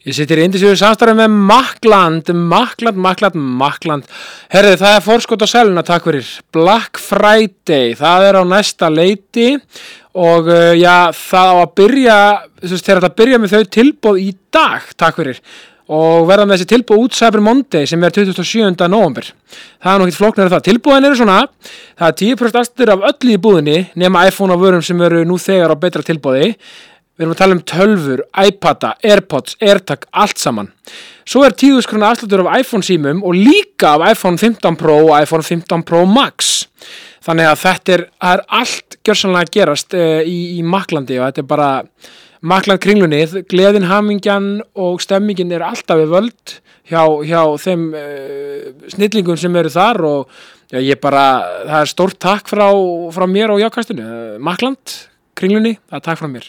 Ég sittir í indisjöfu samstarfi með Makland, Makland, Makland, Makland. Herði, það er fórskot á seluna, takk fyrir. Black Friday, það er á næsta leiti og uh, já, það á að byrja, þú veist, þegar þetta byrja með þau tilbúð í dag, takk fyrir. Og verða með þessi tilbúð út Cyber Monday sem er 27. november. Það er nú ekkert flóknar það. Tilbúðin eru svona, það er 10% aftur af öllu í búðinni nema iPhone og vörum sem eru nú þegar á betra tilbúði. Við erum að tala um tölfur, iPada, Airpods, AirTag, allt saman. Svo er 10.000 kr. afslutur af iPhone símum og líka af iPhone 15 Pro og iPhone 15 Pro Max. Þannig að þetta er, er allt gjörsanlega að gerast uh, í, í Maklandi og þetta er bara Makland kringlunni. Gleðin, hamingjan og stemmingin er alltaf við völd hjá, hjá þeim uh, snillingum sem eru þar og já, ég bara, það er stórt takk frá, frá mér og jákastinu. Makland kringlunni, það er takk frá mér.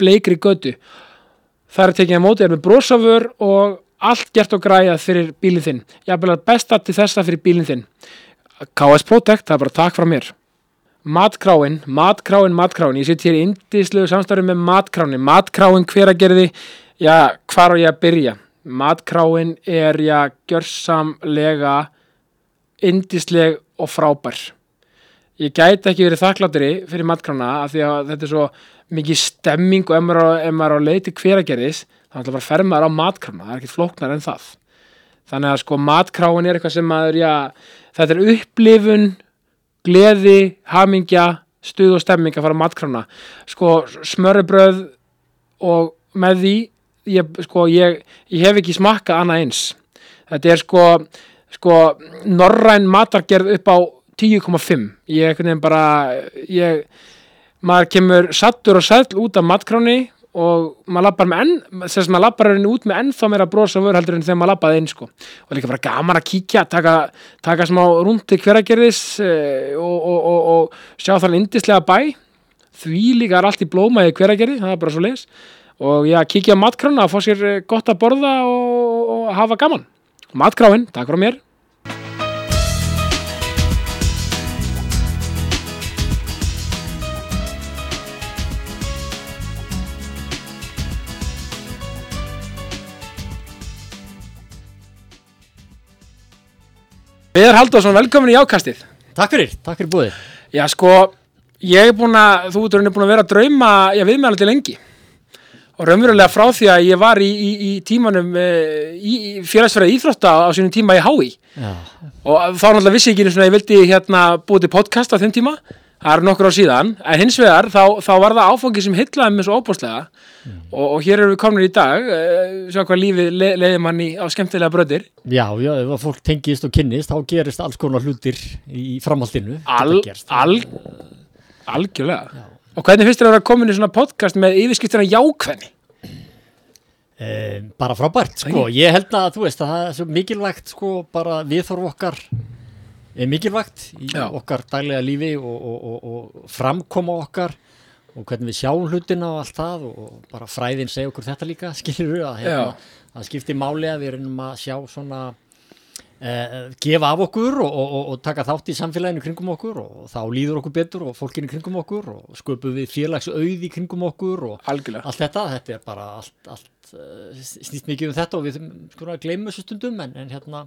bleikri götu. Það er tekið að mótið er með brósafur og allt gert og græjað fyrir bílinn þinn. Er bara besta til þessa fyrir bílinn þinn. KS Protect, það er bara takk frá mér. Matkráin, matkráin, matkráin. Ég sitt hér í indislegu samstarfi með matkráin matkráin hver að gerði já, hvar á ég að byrja? Matkráin er já, gjörsamlega indisleg og frábær. Ég gæti ekki verið þakkláttur fyrir matkrána af því að þetta er svo mikið stemming og ef maður, ef maður er á leiti hveragerðis þá ætla bara að ferma þér á matkrána það er ekkert flóknar en það. Þannig að sko matkráin er eitthvað sem maður já, þetta er upplifun gleði, hamingja stuð og stemming að fara á matkrána sko smörrebröð og með því ég, sko, ég, ég hef ekki smakka annað eins. Þetta er sko, sko norræn matargerð upp á 10,5 ég er bara ég maður kemur sattur og sæll út af matkráni og maður lappar með enn þess að maður lappar henni út með ennþá meira brosa vör heldur en þegar maður lappaði inn sko. Og líka bara gaman að kíkja, taka, taka smá rúndi hveragerðis eh, og, og, og, og sjá þannig indislega bæ. Því líka er allt í blómaði hveragerði, það er bara svo leis og já, kíkja á matkrána og fá sér eh, gott að borða og hafa gaman. Matkráin, takk frá mér Viðar Halldórsson, velkomin í ákastið Takk fyrir, takk fyrir búið Já sko, ég er búin að þú ert búin að vera að drauma ég við með alveg til lengi. Og raunverulega frá því að ég var í, í, í tímanum eh, í, félagsfæra íþrótta á sínum tíma í Hái og þá náttúrulega vissi ég ekki einu svona að ég vildi hérna búið til podcast á þeim tíma það er nokkur á síðan, en hins vegar þá, þá var það áfangið sem hyllaði mig svo óbúslega og, og hér erum við komin í dag uh, sjá hvað lífið le, leiði manni á skemmtilega bröðir já, já, ef að fólk tengist og kynnist þá gerist alls konar hlutir í framhaldinu. Al, al, algjörlega. Og hvernig finnst þér að vera komin í svona podcast með yfirskiptina jákvæðni? Um, bara frábært, sko, ég held að þú veist að það er svo mikilvægt sko, bara viðþorf okkar er mikilvægt í Já. okkar daglega lífi og, og, og, og framkoma okkar og hvernig við sjáum hlutina og allt það og, bara fræðin segja okkur þetta líka skilur við að hérna, það skiptir máli að við reynum að sjá svona Uh, gefa af okkur og, og, og, og taka þátt í samfélaginu kringum okkur og þá líður okkur betur og fólkinu kringum okkur og sköpum við félagsauð í kringum okkur og algjörlega. allt þetta, þetta er bara allt, allt uh, snýst mikið um þetta og við sko gleymum þessu stundum en, en hérna,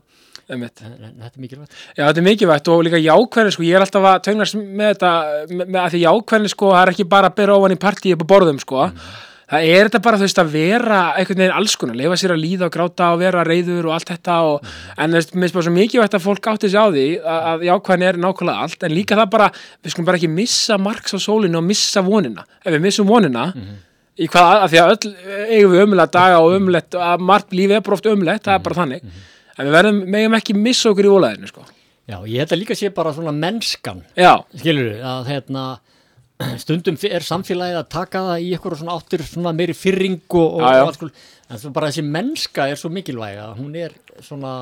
en, en þetta er mikilvægt. Já, þetta er mikilvægt og líka jákvæðin sko, ég er alltaf að tögnast með þetta með, með að því jákvæðin sko, það er ekki bara að bera ofan í partíi upp á borðum sko, það er þetta bara þú veist að vera einhvern veginn alls konar, leifa sér að líða og gráta og vera reyður og allt þetta og, en það er bara svo mikilvægt að fólk átti sig á því að, að jákvæðin er nákvæmlega allt en líka það bara, við í hvað, að því að öll eigum við ömulega daga og ömulegt, að margt lífi er bara oft ömulegt, það er bara þannig en við verðum, megum ekki missa okkur í ólæðinu sko. Já, ég held að líka sé bara svona mennskan Já, skilur við, að hérna stundum er samfélagið að taka það í eitthvað svona áttir svona meiri fyrring og, og, Já, já. og alls en bara þessi mennska er svo mikilvæg að hún er svona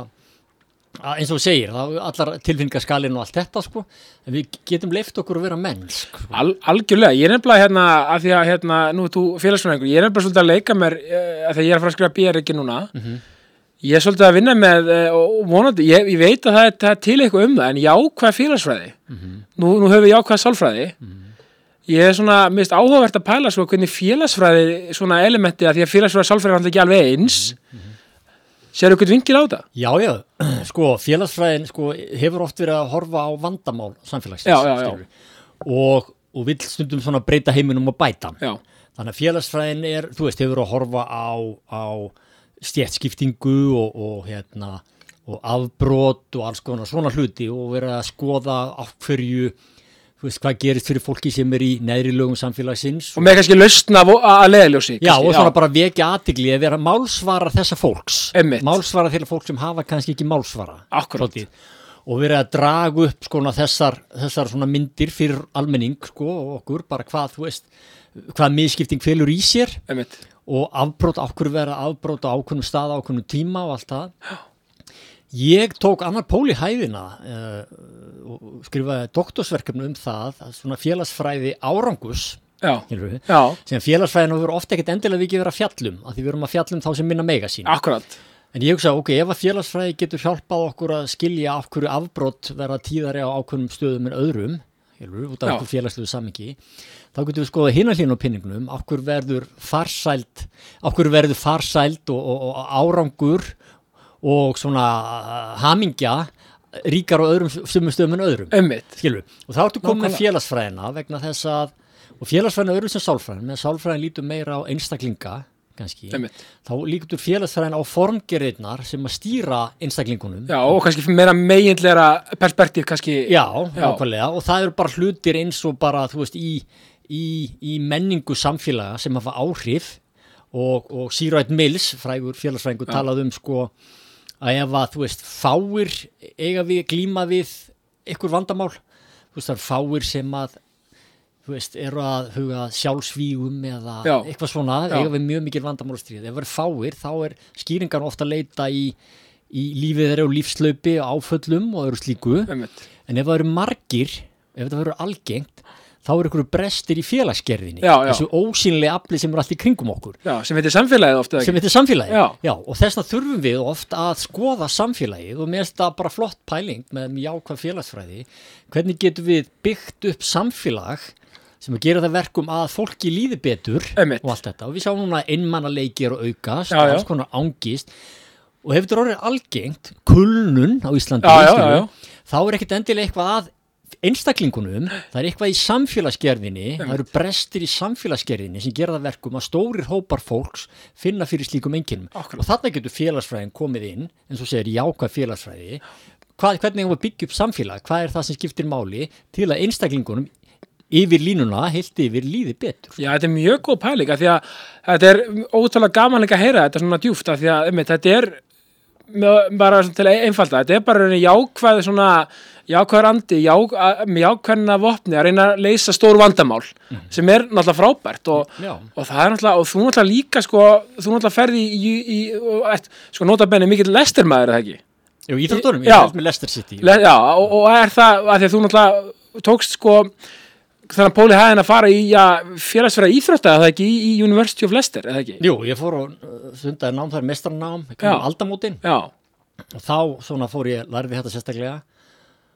eins og segir, allar tilfinningaskalinn og allt þetta sko, en við getum leift okkur að vera mennsk sko. Al, algjörlega, ég er nefnilega hérna að því að hérna, nú er þú félagsfræðingur, ég er nefnilega svolítið að leika mér uh, að því að ég er að fara að skrifa BR ekki núna. Ég er svolítið að vinna með uh, og vonandi, ég, ég veit að það er, það er til eitthvað um það, en jákvæð félagsfræði. Nú, nú höfum við jákvæð sálfræði. Ég er svona, mist áhugavert að pæla svo hvernig félagsfræði Sérðu eitthvað vingil á þetta? Já, já, sko, félagsfræðin sko, hefur oft verið að horfa á vandamál samfélagsins Já, já. Og, og vill stundum svona breyta heiminum og bæta Þannig að félagsfræðin er, þú veist, hefur að horfa á, á stjætskiptingu og, og hérna og afbrot og alls konar svona hluti og verið að skoða þú veist, hvað gerist fyrir fólki sem er í neðri lögum samfélagsins og með kannski lausna að leðaljósi Já, og svona bara vekja aðtigli að vera málsvara þessa fólks Einmitt. Málsvara þeirra fólk sem hafa kannski ekki málsvara. Og verið að draga upp sko, þessar, þessar svona myndir fyrir almenning sko, og okkur, bara hvað þú veist hvað miðskipting felur í sér Einmitt. og afbrót, okkur vera afbrót á ákveðnum stað, á ákveðnum tíma og allt það Ég tók annar pól í hæðina uh, skrifaði doktorsverkefni um það, að svona félagsfræði árangus Já, já, sem félagsfræðin hefur ofta ekkert endilega vikið verið að fjallum af því við erum að fjallum þá sem minna mega sín. Akkurat. En ég hugsa, ok, ef að félagsfræði getur hjálpað okkur að skilja af hverju afbrott verða tíðari á ákveðnum stöðum en öðrum skilurðu, út af okkur félagslegu samingi þá getur við skoða hinn að hlýna á pinningnum af hverju verður af hverju verður farsæld og, og, og árangur og svona hamingja ríkar á öðrum sumum stöðum en öðrum Einmitt. skilur og þá ertu komið Nákvæmlega. félagsfræðina vegna þess að og félagsfræðina er öðru sem sálfræðin með sálfræðin lítur meira á einstaklinga kannski, Einmitt. þá lítur félagsfræðin á formgerðirnar sem að stýra einstaklingunum Já, og kannski meira meginleira perspektíf kannski já, Já. ákvæmlega og það eru bara hlutir eins og bara þú veist í, í, í menningu samfélaga sem hafa áhrif og, og Sýrætt Mills, frægur félagsfræðingur, Já. talaði um sko að ef að þú veist fáir eiga við, glíma við ykkur vandamál, þú veist það eru fáir sem að þú veist, eru að huga að sjálfsvígum eða Já. eitthvað svona, Já. eiga við mjög mikil vandamálstríð. Ef það eru fáir, þá er skýringan ofta að leita í, í lífið þeirra og lífslaupi, áföllum og öðru slíku. Einmitt. En ef það eru margir, ef það verður algengt, þá eru ykkur brestir í félagsgerðinni. Já, já. Þessu ósýnlega afli sem er allt í kringum okkur. Já, sem heitir samfélagið ofta Sem heitir samfélagið. Já. og þess vegna þurfum við oft að skoða samfélagið og mér finnst það bara flott pæling með jákvæð félagsfræði. Hvernig getum við byggt upp samfélag sem að gera það verkum að fólki líði betur Einmitt. og allt þetta. Og við sjáum núna einmannaleikir og aukast, já. alls konar ángist og hefur þetta orðið algengt, kulnun á Íslandi, Já, já, já. þá er ekkert endilega eitthvað að einstaklingunum, það er eitthvað í samfélagsgerðinni, það eru brestir í samfélagsgerðinni sem gera það verkum að stórir hópar fólks finna fyrir slíkum enginum Akkurat. og þarna getur félagsfræðin komið inn eins og segir jákvæð félagsfræði. Hvað, hvernig við byggja upp samfélag, hvað er það sem skiptir máli til að einstaklingunum yfir línuna, heilt yfir líði betur? Já, þetta er mjög góð pæling af því að þetta er ótrúlega gaman líka að heyra þetta svona djúft af því að þetta er bara til einfalda, þetta er bara jákvæð svona, jákvæður andi já, með jákvæðina vopni að reyna að leysa stór vandamál sem er náttúrulega frábært og, og það er náttúrulega, og þú náttúrulega líka sko, þú náttúrulega ferði í, í, í sko nota benni mikill lestirmaður eða ekki? Jú, íþróttunum, ég Já. held með Leicester City. Le, já, og, og er það að því að þú náttúrulega tókst sko þannig að Póli hæðin að fara í ja, félagsfæra íþrótta eða ekki í, University of Leicester eða ekki? Jú, ég fór og sundaði nám þar mestarnám, Já. kringum aldamótin. Já, og þá svona fór ég, lærði þetta sérstaklega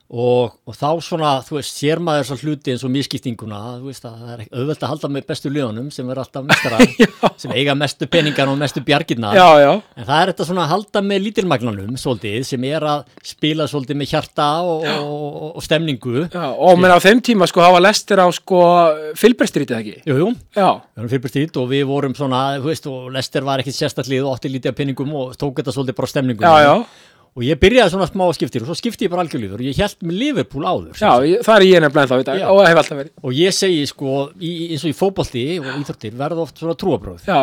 og, og þá svona, þú veist, sér maður svo hluti eins og misskiptinguna, þú veist að það er ekki auðvelt að halda með bestu liðunum sem er alltaf mestara, sem eiga mestu peningar og mestu bjargirna, já, já, en það er þetta svona að halda með lítilmagnanum svolítið, sem er að spila svolítið með hjarta og, og, og stemningu. Já og menn á þeim tíma sko hafa Leicester á sko Filberstrít eða ekki? Jú, jú, við erum fyrirbært og við vorum svona, þú veist, og Lester var ekkit sérstaklega og átti lítið af penningum og tók þetta svolítið bara á stemningunum. já, já, Og ég byrjaði svona smá skiptir og svo skipti ég bara algjörlíður og ég held með Liverpool áður. já ég, það er ég nefnilega þá í dag Já. og hef alltaf verið Og ég segi sko, í, eins og í fótbolti og íþróttir verða oft svona já,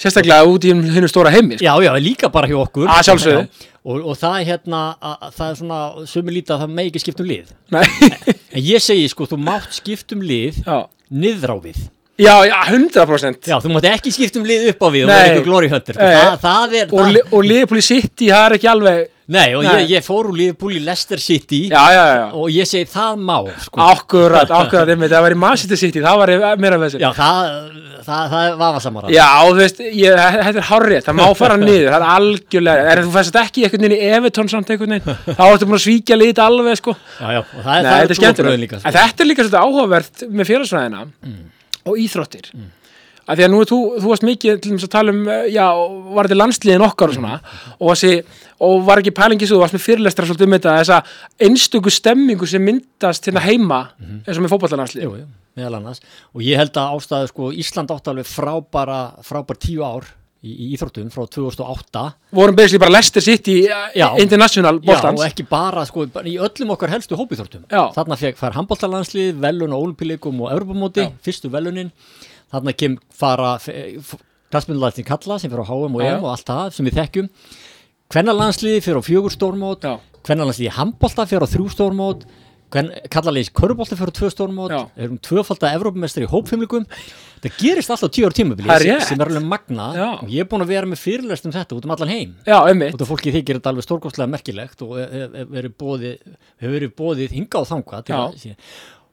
sérstaklega út í hennu stóra heimi sko. Já, já, líka bara hjá okkur. Að. Já. Og, og það er hérna, að, að það er svona, sumi lítið að það megi ekki skipt um lið. Nei, En ég segi sko, þú mátt skipt um lið já, niðrá við. Já, já, 100% Já, þú mátt ekki skipt um lið upp á við og vera ykkur glory hunter. Sko. Nei. Það, það er... og, það, og Liverpool City, það er ekki alveg Nei, og Nei. Ég, ég fór úr Liverpool í Leicester City já, já, já, og ég segi það má sko. akkurat, akkurat einmitt, það var í Manchester City, það var meira með þessu Já, það, það, það er vafasamara Já, þú veist, ég, þetta er hárrið, það má fara niður, það er algjörlega, er þú fæst ekki einhvern veginn í Evertón samt einhvern veginn, þá ertu búin að svíkja lítið alveg, sko. já, já, og það er, Nei, það er líka, En sko. þetta er líka svolítið áhugavert með félagsfræðina og íþróttir. Af því að nú er þú, þú varst mikið til dæmis að tala um, eh, já, var þetta landsliðin okkar og svona, og, þessi, og var ekki pælingi svo, þú varst með fyrirlestra svolítið um þetta, þessa einstöku stemmingu sem myndast hérna heima, eins og með annars og ég held að ástæðu sko Ísland átti alveg frábara frábær tíu ár í, í íþróttum frá 2008 Vorum basically bara Leicester City Já. International Já, bóltans. og ekki bara sko í öllum okkar helstu hópiþórtum Já. þarna fær handbóltalandslið, velun á olimpíuleikum og Europamóti, Já. fyrstu velunin þarna kem fara klassmyndulættin kalla sem fyrir á HM og Já, já. EM og allt það sem við þekkjum Kvennalandsliði fyrir á fjögur stórmót Já. Kvennalandsliði handbólta fyrir á þrjú stórmót Kallaliðis körbólta fyrir á tvö stórmót Já. erum tvöfaldar Evrópumestri í hópfimlikum það gerist alltaf tíu ára tímabili Það er sem, er alveg magna Já. og ég er búin að vera með fyrirlest um þetta út um allan heim Já, einmitt. út af fólki þykir þetta alveg stórkostlega merkilegt og hefur verið bóðið, hefur verið bóðið hinga á þanga að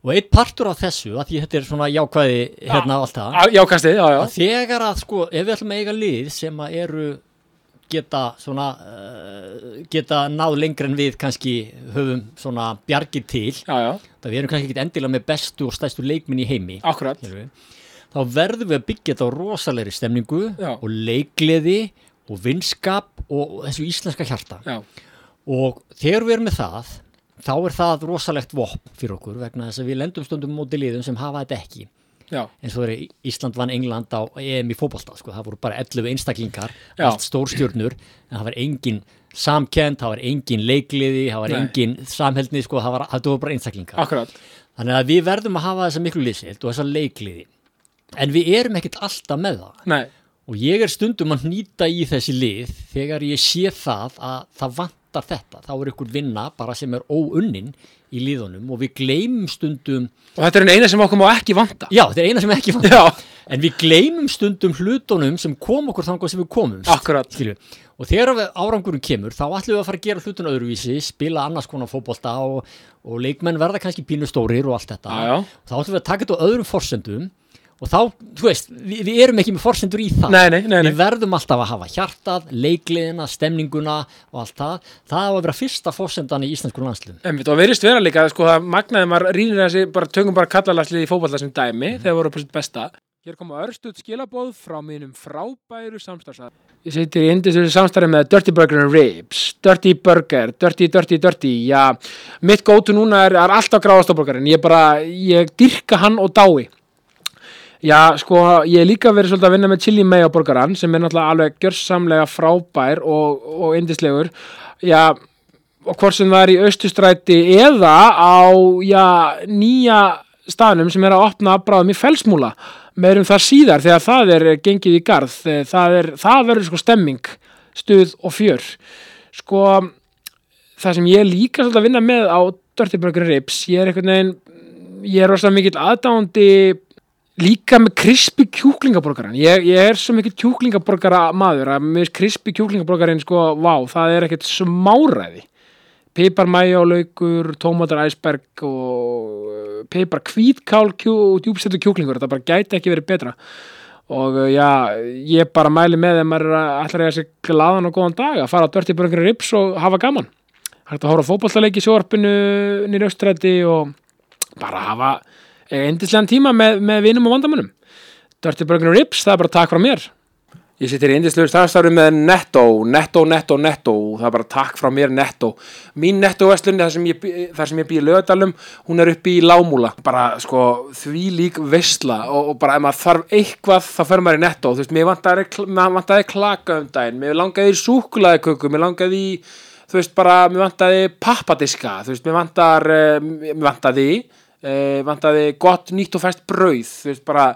og eitt partur af þessu, að því þetta er svona jákvæði hérna og allt það, Á- Jákastið, já, já. að þegar að sko, ef við ætlum að eiga lið sem að eru geta svona uh, geta náð lengur en við kannski höfum svona bjargir til. Já, já, það við erum kannski ekki endilega með bestu og stæstu leikminn í heimi. Þá verðum við að byggja þetta á rosalegri stemningu Já. og leikleði og vinskap og, og þessu íslenska hjarta. Já, og þegar við erum með það þá er það rosalegt vopn fyrir okkur vegna þess að við lendum stundum móti liðum sem hafa þetta ekki eins og er Ísland vann England á EM í fótbolta sko. það voru bara 11 einstaklingar Já. allt stórstjörnur en það var engin samkend, það var engin leikliði það var Nei. engin samheldni sko, það, var, það voru bara einstaklingar akkurat. þannig að við verðum að hafa þessa miklu liðsild og þessa leikliði en við erum ekkert alltaf með það Nei, og ég er stundum að nýta í þessi lið þegar ég sé það að það vantar þetta, þá er ykkur vinna bara sem er óunnin í liðunum og við gleymum stundum og þetta er eina sem okkur má ekki vanta. já, þetta er eina sem ekki vantar Já, en við gleymum stundum hlutunum sem kom okkur þangað sem við komum og þegar árangurum kemur þá ætlum við að fara að gera hlutun öðruvísi spila annars konar fótbolta og, og leikmenn verða kannski pínu stórir og allt þetta. Já, já. þá ætlum við að taka þetta á öðrum forsendum og þá, þú veist, við, við erum ekki með forsendur í það. Nei, nei, nei, við verðum alltaf að hafa hjartað, leikliðina, stemninguna og allt það, það á að vera fyrsta forsendan í íslensku landslum Einmitt, og verðist vera líka, sko, það magnaði maður rýnir þessi, bara tökum bara kallalarslið í fótballa sem dæmi, þegar voru sitt besta. Hér koma örstuð skilabóð frá mínum frábæru samstarfsað. Ég seitir í indisur samstarfi með Dirty Burger and Ribs, Dirty Burger, Dirty, Dirty, Dirty, já, mitt gótu núna er, er alltaf gráðastofburgarinn, ég bara, ég dyrka hann og dái. Já, sko, ég hef líka verið svolítið að vinna með chili mayo borgaran sem er náttúrulega alveg gjörsamlega frábær og, og indislegur. Já, og hvort sem það er í austustræti eða á, já, nýja staðnum sem er að opna bráðum í felsmúla. Meirum það síðar þegar það er gengið í garð. Það, er, það verður sko stemming stuð og fjör sko það sem ég líka svolítið að vinna með á Dirty Burger Ribs, ég er einhvern veginn ég er rosalega mikill aðdáandi líka með krispi kjúklingaborgaran, ég, ég er svo mikill kjúklingaborgara maður að með krispi kjúklingaborgarin sko, vá, það er ekkert smáræði. Pipar mæjálaukur, tómatar æsberg og uh, pipar hvítkál kjú, og djúbstættu kjúklingur. Þetta bara gæti ekki verið betra. Og uh, já, ég bara mæli með þeim að ætla að eiga sér glaðan og góðan dag að fara á Dirty Burger Ribs og hafa gaman. Hægt að hóra fótballtaleiki í sjórpinu nýri austrætti og bara hafa eindislegan tíma með, með vinum og vandamönnum Dirty Burger Ribs, það er bara takk frá mér Ég sittir í indislegur starfstafri með Netto, Netto, Netto, Netto, það er bara takk frá mér Netto. Mín Netto-vestlunni þar sem ég, ég býði lögadalum, hún er uppi í Lámúla. Bara sko því lík vestla og, og bara ef maður þarf eitthvað þá fer maður í Netto. Þú veist, mér vantaði klaka um daginn, mér langaði í súkulaðiköku, mér langaði í, þú veist, bara, mér vantaði pappadiska, þú veist, mér vantaði, mér vantaði, vantaði gott nýtt og fæst brauð, veist, bara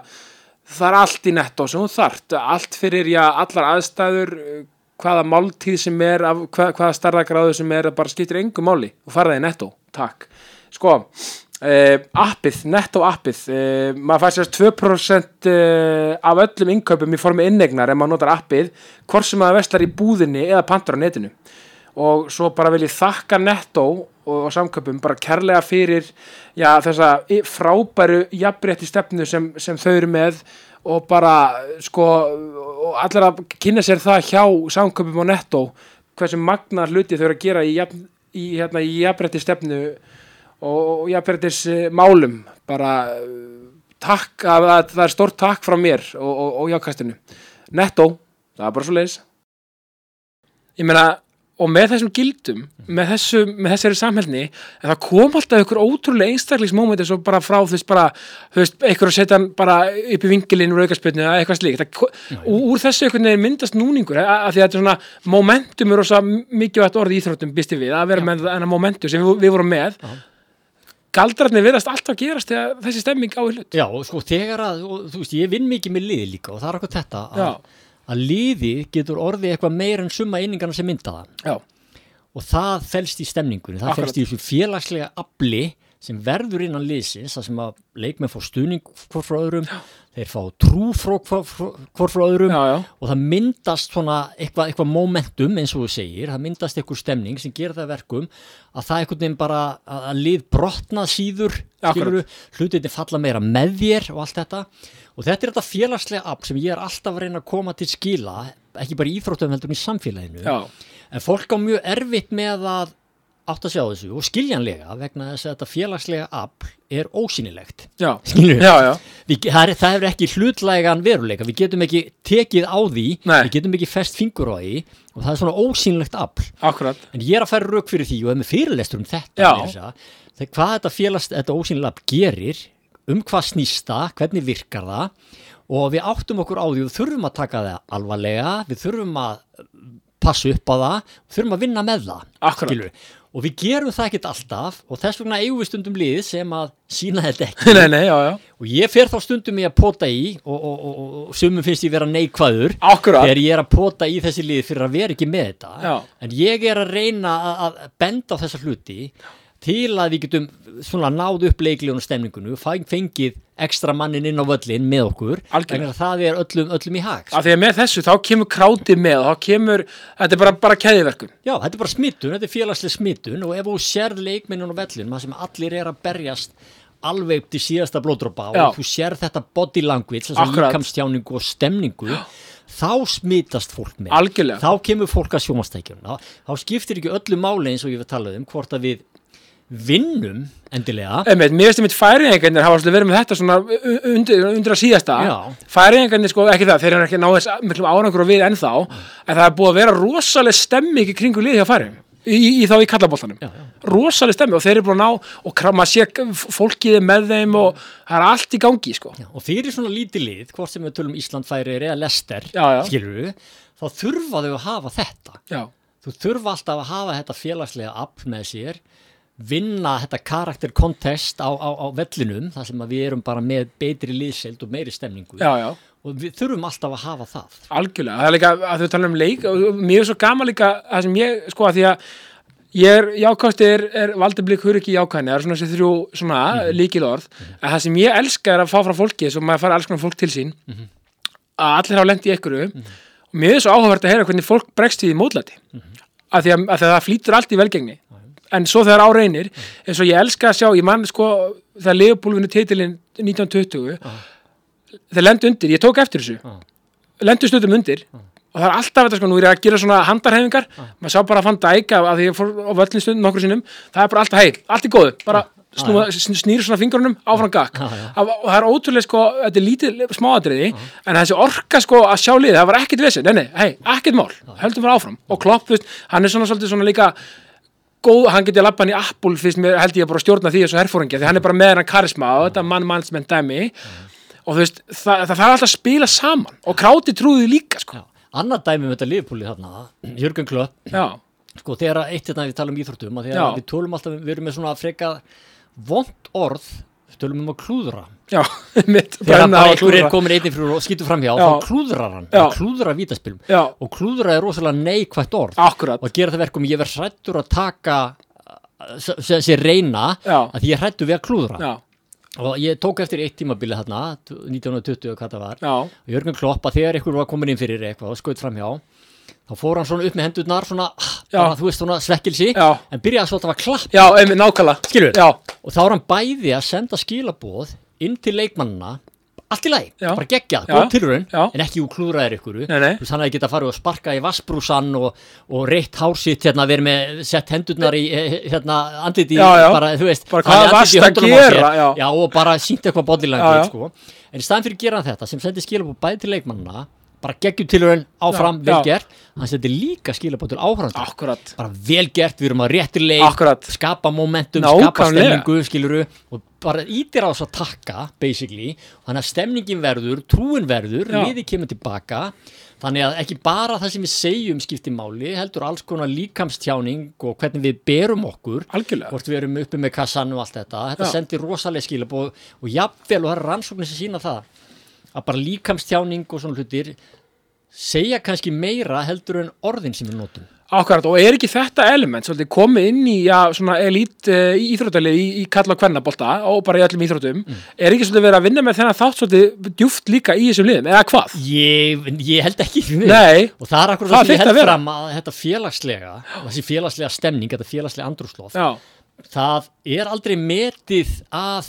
það er allt í netto sem hún þart allt fyrir, já, allar aðstæður hvaða máltíð sem er af, hvað, hvaða starðagráðu sem er bara skiptir engum máli og faraði í netto, takk. Sko, eh, appið netto appið, eh, maður fær sérst 2% eh, af öllum innkaupum í formi innegnar ef maður notar appið hvort sem maður vestlar í búðinni eða pantur á netinu og svo bara vil ég þakka netto og, og samköpum bara kærlega fyrir já, þessa frábæru jafnrétti stefnu sem, sem þau eru með og bara sko og allir að kynna sér það hjá samköpum og netto hversu magnar hluti þau eru að gera í, jafn, í, hérna, í jafnrétti stefnu og, og jafnréttis málum bara takk að, að það er stort takk frá mér og, og jákastinu netto, það er bara svo leiðis ég meina og með þessum gildum, með, þessu, með þessari samhælni, en það kom alltaf ykkur ótrúlega einstaklingsmóment eins og bara frá veist bara, ykkur að setja hann bara upp í vingilinn úr aukarspilnu eða eitthvað slíkt, það, úr þessu ykkur nefnir myndast núningur, af því að þetta er svona momentum er ósað mikilvægt orð í Íþróttum býsti við, að vera Já. með þennan momentum sem við, við vorum með Já. galdrarnir verðast alltaf gerast þegar þessi stemming á hlut. Já, sko, þegar að, þú veist, ég vinn mikið með lið líka og það er okkur þetta að að liði getur orðið eitthvað meira en summa einingarna sem mynda það Já. og það fælst í stemningunni það fælst í þessu félagslega afli sem verður innan liðsins það sem að leikmenn fá stuðning hvort frá öðrum já. þeir fá trú hvort frá öðrum já, já. og það myndast svona eitthvað, eitthvað momentum eins og þú segir það myndast eitthvað stemning sem gerir það verkum að það einhvern veginn bara að lið brotna síður hlutinni falla meira með þér og allt þetta. Og þetta er þetta félagslega app sem ég er alltaf að reyna að koma til skila ekki bara í íþróttum heldur í samfélaginu. En fólk á mjög erfitt með að átt að sjá þessu og skiljanlega vegna þess að þetta félagslega app er ósynilegt já. já, já. Við, það, er, það er ekki hlutlægan veruleika við getum ekki tekið á því Nei. við getum ekki fest fingur á því og það er svona ósynilegt app Akkurat. en ég er að færa rauk fyrir því og hef með fyrirlestur um þetta þegar hvað þetta félags þetta ósynilegt app gerir um hvað snýsta, hvernig virkar það og við áttum okkur á því við þurfum að taka það alvarlega við þurfum að passa upp á það við þurfum að vinna með það og við gerum það ekkert alltaf og þess vegna eigum við stundum lið sem að sína þetta ekki nei, nei, já, já. og ég fer þá stundum í að pota í og, og, og, og sumum finnst ég vera neikvæður Akkurat. þegar ég er að pota í þessi lið fyrir að vera ekki með þetta já. en ég er að reyna að, benda á þessa hluti til að við getum svona náð upp leiklegunum stemningunum, fengið ekstra mannin inn á völlin með okkur þannig að það er öllum, öllum í hag af því að með þessu þá kemur krátið með þá kemur, þetta er bara, bara keðiverkun já, þetta er bara smittun, þetta er félagslega smittun og ef þú sérð leikmennun á vellin maður sem allir er að berjast alveg til síðasta blóðdrópa og þú sérð þetta body language, líkamstjáningu og stemningu já. þá smittast fólk með. Algjörlega. þá kemur fólk að sjómastækjum þá skiptir ekki öllu máli eins og ég við talaðum hvort að við vinnum endilega. Einmitt, Mér veist að mitt færiðingarnir hafa verið með þetta svona undir, undir að síðasta. Færiðingarnir sko ekki það þeir eru ekki náðis miklu árangur og við ennþá mm. en það er búið að vera rosalega stemming í kringu liði á færiðum í, í, í þá í kallabóltanum rosalega stemming og þeir eru búin að ná og maður sé fólkið með þeim og það er allt í gangi sko. Já, og fyrir svona lítið lið, hvort sem við tölum Ísland færir eða Lester, skilur við þá þurfa þau að hafa þetta. Já. þú þurfa alltaf að hafa þetta félagslega app með sér vinna þetta karakterkontest á, á, á vellinum þar sem við erum bara með betri liðseld og meiri stemningu. Já, já. og við þurfum alltaf að hafa það. Algjörlega, það er líka að þau tala um leik og mér er svo gaman líka það sem ég, sko að því að ég er, jákvæmst er, er valdiblík huriki jákvæðni, það er svona þessi þrjú svona mm líkilorð, en það sem ég elska er að fá frá fólki, svo maður fara alls konar fólk til sín að allir hafa lent í einhverju. Og mér er svo áhugavert að heyra hvernig fólk bregst því í mótlæti. Að að, að, að það flýtur allt í velgengni en svo þegar á reynir eins og ég elska að sjá, ég mann sko þegar Leopold vinnu titilinn 1920 þeir lendu undir, ég tók eftir þessu. Já. lendu stundum undir og það er alltaf þetta sko, nú er ég að gera svona handarhefingar maður sá bara að fann dæka að því ég fór á völlin stundum nokkur sinnum, það er bara alltaf heil, allt í góðu bara snúa, snýr svona fingrunum áfram gakk. Og það er ótrúlega sko, þetta er lítið smáadriði en þessi orka sko að sjá liðið, það var ekkert vissi, nei nei, hei, góð, hann geti að lappa hann í Apple fyrst mér held ég að bara stjórna því þessu herfóringi því hann er bara með hann karisma og þetta mann mannsmenn dæmi og þú veist, það, það þarf alltaf að spila saman og kráti trúði líka sko. Já. Annað dæmi með þetta liðpúli þarna, Jörgen Klopp, já, sko þegar eitt þetta við talum um íþróttum, að Já. þegar við tölum alltaf, við erum með svona freka vond orð, tölum um að klúðra. Já, mitt Þegar bara að einhver er klúðra. komin einnig fyrir og skýtur fram hjá, Já. þá klúðrar hann, hann klúðrar vítaspilum. já, Og klúðra er rosalega neikvætt orð. akkurat Og gera það verkum, ég verð hrættur að taka, þessi reyna, Já. að ég hrættur við að klúðra. já, Og ég tók eftir eitt tímabili þarna, 1920 hvað það var. já, og Jörgen Klopp að þegar ykkur var komin inn fyrir eitthvað og skaut fram hjá þá fór hann svona upp með hendurnar svona, ah, Já. bara, þú veist svona svekkilsi Já. en byrjaði svolítið að klapp já, einmitt nákvæmlega skilur, já, og þá er hann bæði að senda skilaboð inn til leikmannina allt í lagi, Já. bara geggjað, Já. góð tilraun Já. en ekki úr klúðraðir ykkur veist hann hefði getað farið og sparka í vassbrúsan og, og reitt hársitt hérna, verið með sett hendurnar í eh, hérna, andliti, Já, já. bara, þú veist Bara hvað í varstu að gera, já. og bara sínt eitthvað já. sko. en í staðin fyrir að gera þetta sem sendi skilabóð bæði til leikmannina bara geggjum tilhörun áfram, Já, vel já. gert. Hann sendi líka skilabóð til áhöranda akkurat bara vel gert, við erum að Akkurat. skapa momentum, skapa Nákvæmlega. stemningu skiluru og bara ítir á þess að takka basically, þannig að stemningin verður trúin verður, liði kemur tilbaka. Þannig að ekki bara það sem við segjum skipti máli, heldur alls konar líkamstjáning og hvernig við berum okkur. Algjörlega. Hvort við erum uppi með kassan og allt þetta. Þetta Já. sendir rosalega skilab og, jafnvel og það er rannsóknir sem sína það að bara líkamstjáning og svona hlutir segja kannski meira heldur en orðin sem við notum. Akkurat, og er ekki þetta element svolítið komið inn í já, svona elít uh, íþróttalið í, í kalla og kvennabolta og bara í öllum íþróttum? Er ekki svolítið verið að vinna með þennan þátt svolítið djúft líka í þessum liðum, eða hvað? Ég, ég held ekki Nei, og það er akkur Það sem ég held fram að þetta félagslega þessi félagslega stemning, þetta félagslega andrúslof já, það er aldrei metið að